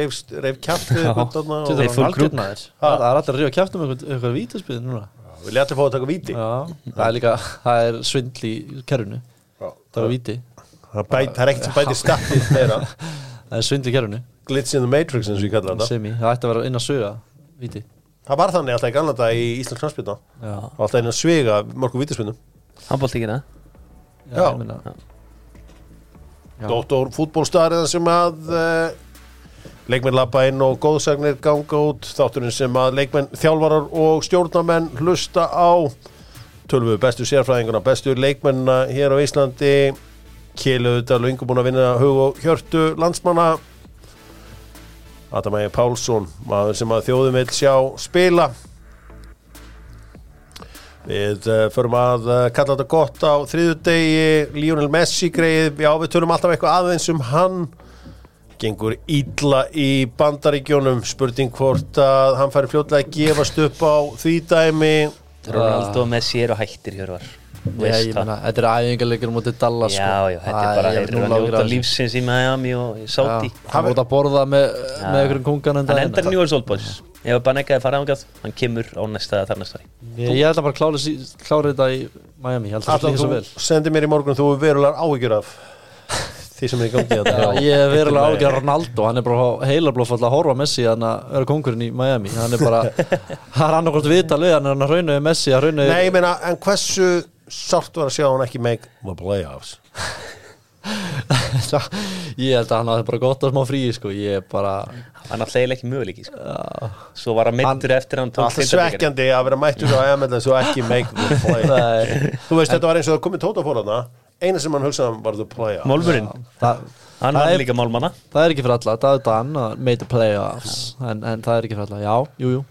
við þarna Þetta og- Þeir var full algjörn group. maður. Það það er allir að rífa kjæftum eitthvað, eitthvað vítaspið núna. Vil ég allir fá að taka víti? Já, það er líka, það er svindl í kerfinu. Já. Það er víti. Það, það er ekkert sem bætir stattið meira Það er svindl í kerfinu. Glitch in the Matrix eins og ég kalla þetta. Semi, það ætti að vera inn að suga víti. Það var þannig alltaf í gamla dag í Íslands knarspilna Já, Alltaf inn að Já. Dóttor fútbólstariðan sem að uh, leikmenn labba inn og góðsagnir ganga út. Þátturinn sem að leikmenn þjálfarar og stjórnamenn hlusta á. Tölvu bestu sérfræðinguna bestu leikmennina hér á Íslandi. Kjeluðu þetta lungu búin að vinna hug og hjörtu landsmanna. Adam Ægir Pálsson maður sem að þjóðum vil sjá spila Við uh, förum að uh, kalla þetta gott á þriðudegi, Lionel Messi greið, já við tölum alltaf eitthvað aðeins um hann. Gengur ítla í bandaríkjónum spurning hvort að hann færi fljótlega að gefast upp á því dæmi. Ronaldo og Messi eru hættir hjörvar. Já, ég meina, þetta er æfingarleikur mútið Dallas Já, sko. já, þetta er bara ég þeir eru að njóta lífsins í Miami og í Saudi. Já, Hann mútið að borða með, með einhverjum kungan Hann endar í New Orleans Old Boys Ef að bara nekkaði fara ángað, hann kemur á næsta þar næsta Ég, ég held að bara klára, sí- klára þetta í Miami Ég held að það líka svo þú vel. sendir mér í morgun þú er verulegar áhyggjur af því sem er í gangi <laughs> ég er verulega ágjör Ronaldo, hann er bara heilablóf að horfa Messi að vera kongurinn í Miami. Hann er bara, <laughs> hann er annarkort vita lög, hann er hann að rauna við Messi að rauna Nei, ég meina, en hversu sárt var að sjá hann ekki make the playoffs <laughs> <laughs> ég held að hann hafi bara gott að smá frí sko. ég er bara Hann alltaf eiginlega ekki möguleiki sko. Svo var hann meittur eftir hann Alltaf svekkjandi að vera mættur á MLS og ekki make the <laughs> Nei, Þú veist, þetta var eins og það komið tóta fór þarna. Eina sem hann hugsaði um var the playoffs Málmurinn, það, hann Það var er- líka málmanna. það er ekki fyrir alla David Dan uh, made the playoffs. En, en það er ekki fyrir alla, já, jú, jú.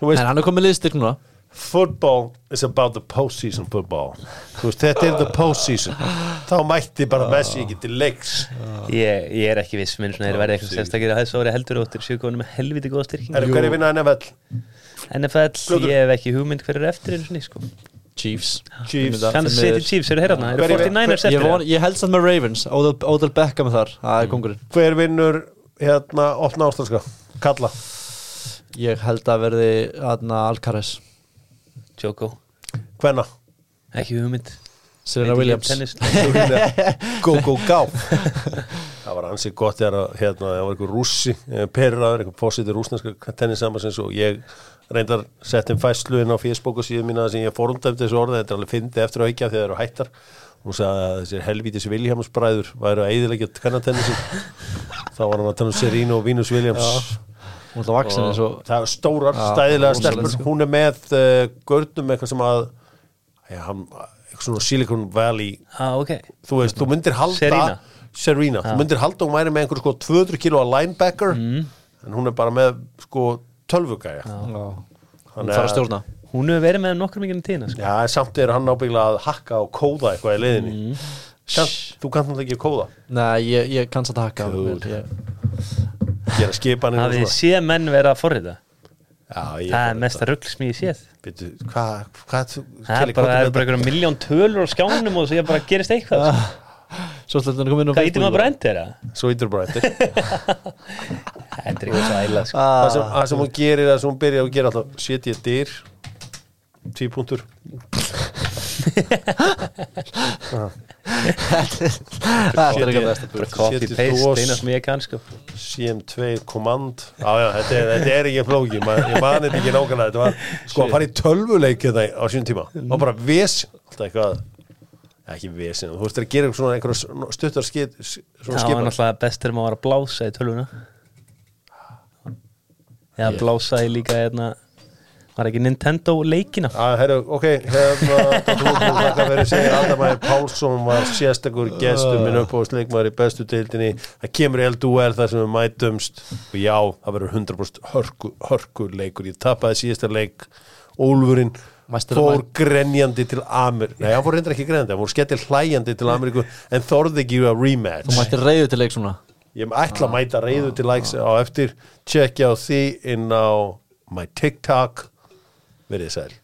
Þú veist, en hann er komið liðstyrk núna football is about the postseason football. Þú veist, þetta er the postseason. Þá mætti bara Messi ekki til leiks. Ég, ég er ekki viss minn svona þeir verði eitthvað sérstakir að þessu ári heldur og þeir séu konum með helviti góða styrking. Er hverju vinna NFL? NFL, Fljótur. ég hef ekki hugmynd hver er eftir einu sinni sko. Chiefs. Kansas. City Chiefs eru hérna, eru Hverjir- 49ers ég, held samt með Ravens Odell, Beckham er þar, það er kongurinn Hver vinnur hérna opna ástralska? Kalla. Ég held að verði aðna Alcaraz Joko, Hvenna? ekki hugmynd. Serena <laughs> Williams. Go, go, go. <laughs> Það var ansið gott þegar að, hérna, það var einhver rússi eh, perraður, einhver fósiti rúsneska tennissamansins og ég reyndar sett um fæslu inn á Facebook og síðan mína sem ég fórundæfti þessu orði, þetta er alveg fyndið eftir að aukja þegar þeir eru hættar. Hún sagði að þessir helvítis Williams bræður væru að eðilegja kannatennisin <laughs> þá var hann að tala um Serena og Venus Williams hún er það vaksin eins og það er stórar, stæðilega stelpur sko. hún er með uh, görnum eitthvað sem að já, hann, eitthvað svona Silicon Valley ah, ok, þú veist, þú myndir halda Serena. Serena, þú myndir halda hún væri með einhver sko 200 kilo að linebacker Mm. en hún er bara með sko 12 gæja hún Þannig þarf að stjórna hún hefur verið með nokkur mikið um tíðina sko. já, en samt er hann ábyggla að hakka og kóða eitthvað í leiðinni Mm. kan, þú kannt náttúrulega ekki að kóða nei, ég, ég kann satt að hakka Cool. Gera skipanir og þið svona. séð menn vera að forrita? Það er mesta rugl sem ég séð Býtu, hvað, hvað, það er bara, hvað það er er bara einhverjum miljón tölur á skjánum og svo ég bara gerist eitthvað sko. <laughs> svo ætla þetta að koma inn á hvað ítum maður bara endur <laughs> það? svo ítur bara eftir þetta er eitthvað svo æla sko. það sem, það sem hún gerir það sem hún byrjar að gera alltaf setja dyr tvípuntur þetta er ekki besta bara copy paste, eina sem ég kann sko. CM2 command. Já, já, þetta, er, þetta er ekki flóki Ma, ég mani þetta ekki nákvæmlega. Þetta var sko að fara í tölvuleik þetta á sín tíma. Og bara ves alltaf eitthvað ekki vesin, þú veist að gera svona einhverja stuttar skip, svona það var náttúrulega bestur um að að blása í tölvuna. Já, blása í líka hérna, var ekki Nintendo leikina? Að, herru, ok, hérna Dr. Woodman, þakka fyrir að segja Aldamæður Pálsson var sérstakur gestur minn upp á sleikmaður í bestu deildinni. Það kemur í LDUL þar sem við mætumst. Og já, það verður 100% hörku, hörkuleikur, ég tapaði síðasta leik Úlfurinn Mæstur fór grenjandi til Amer nei, hann fór reyndar ekki grenjandi, hann fór skettil hlæjandi til Ameríku en þorði ekki að rematch. Þú mættir reyðu til leik svona? Ég ætla að mæta reyðu til likes á eftir, tjekkja á því inn á my TikTok verið sæl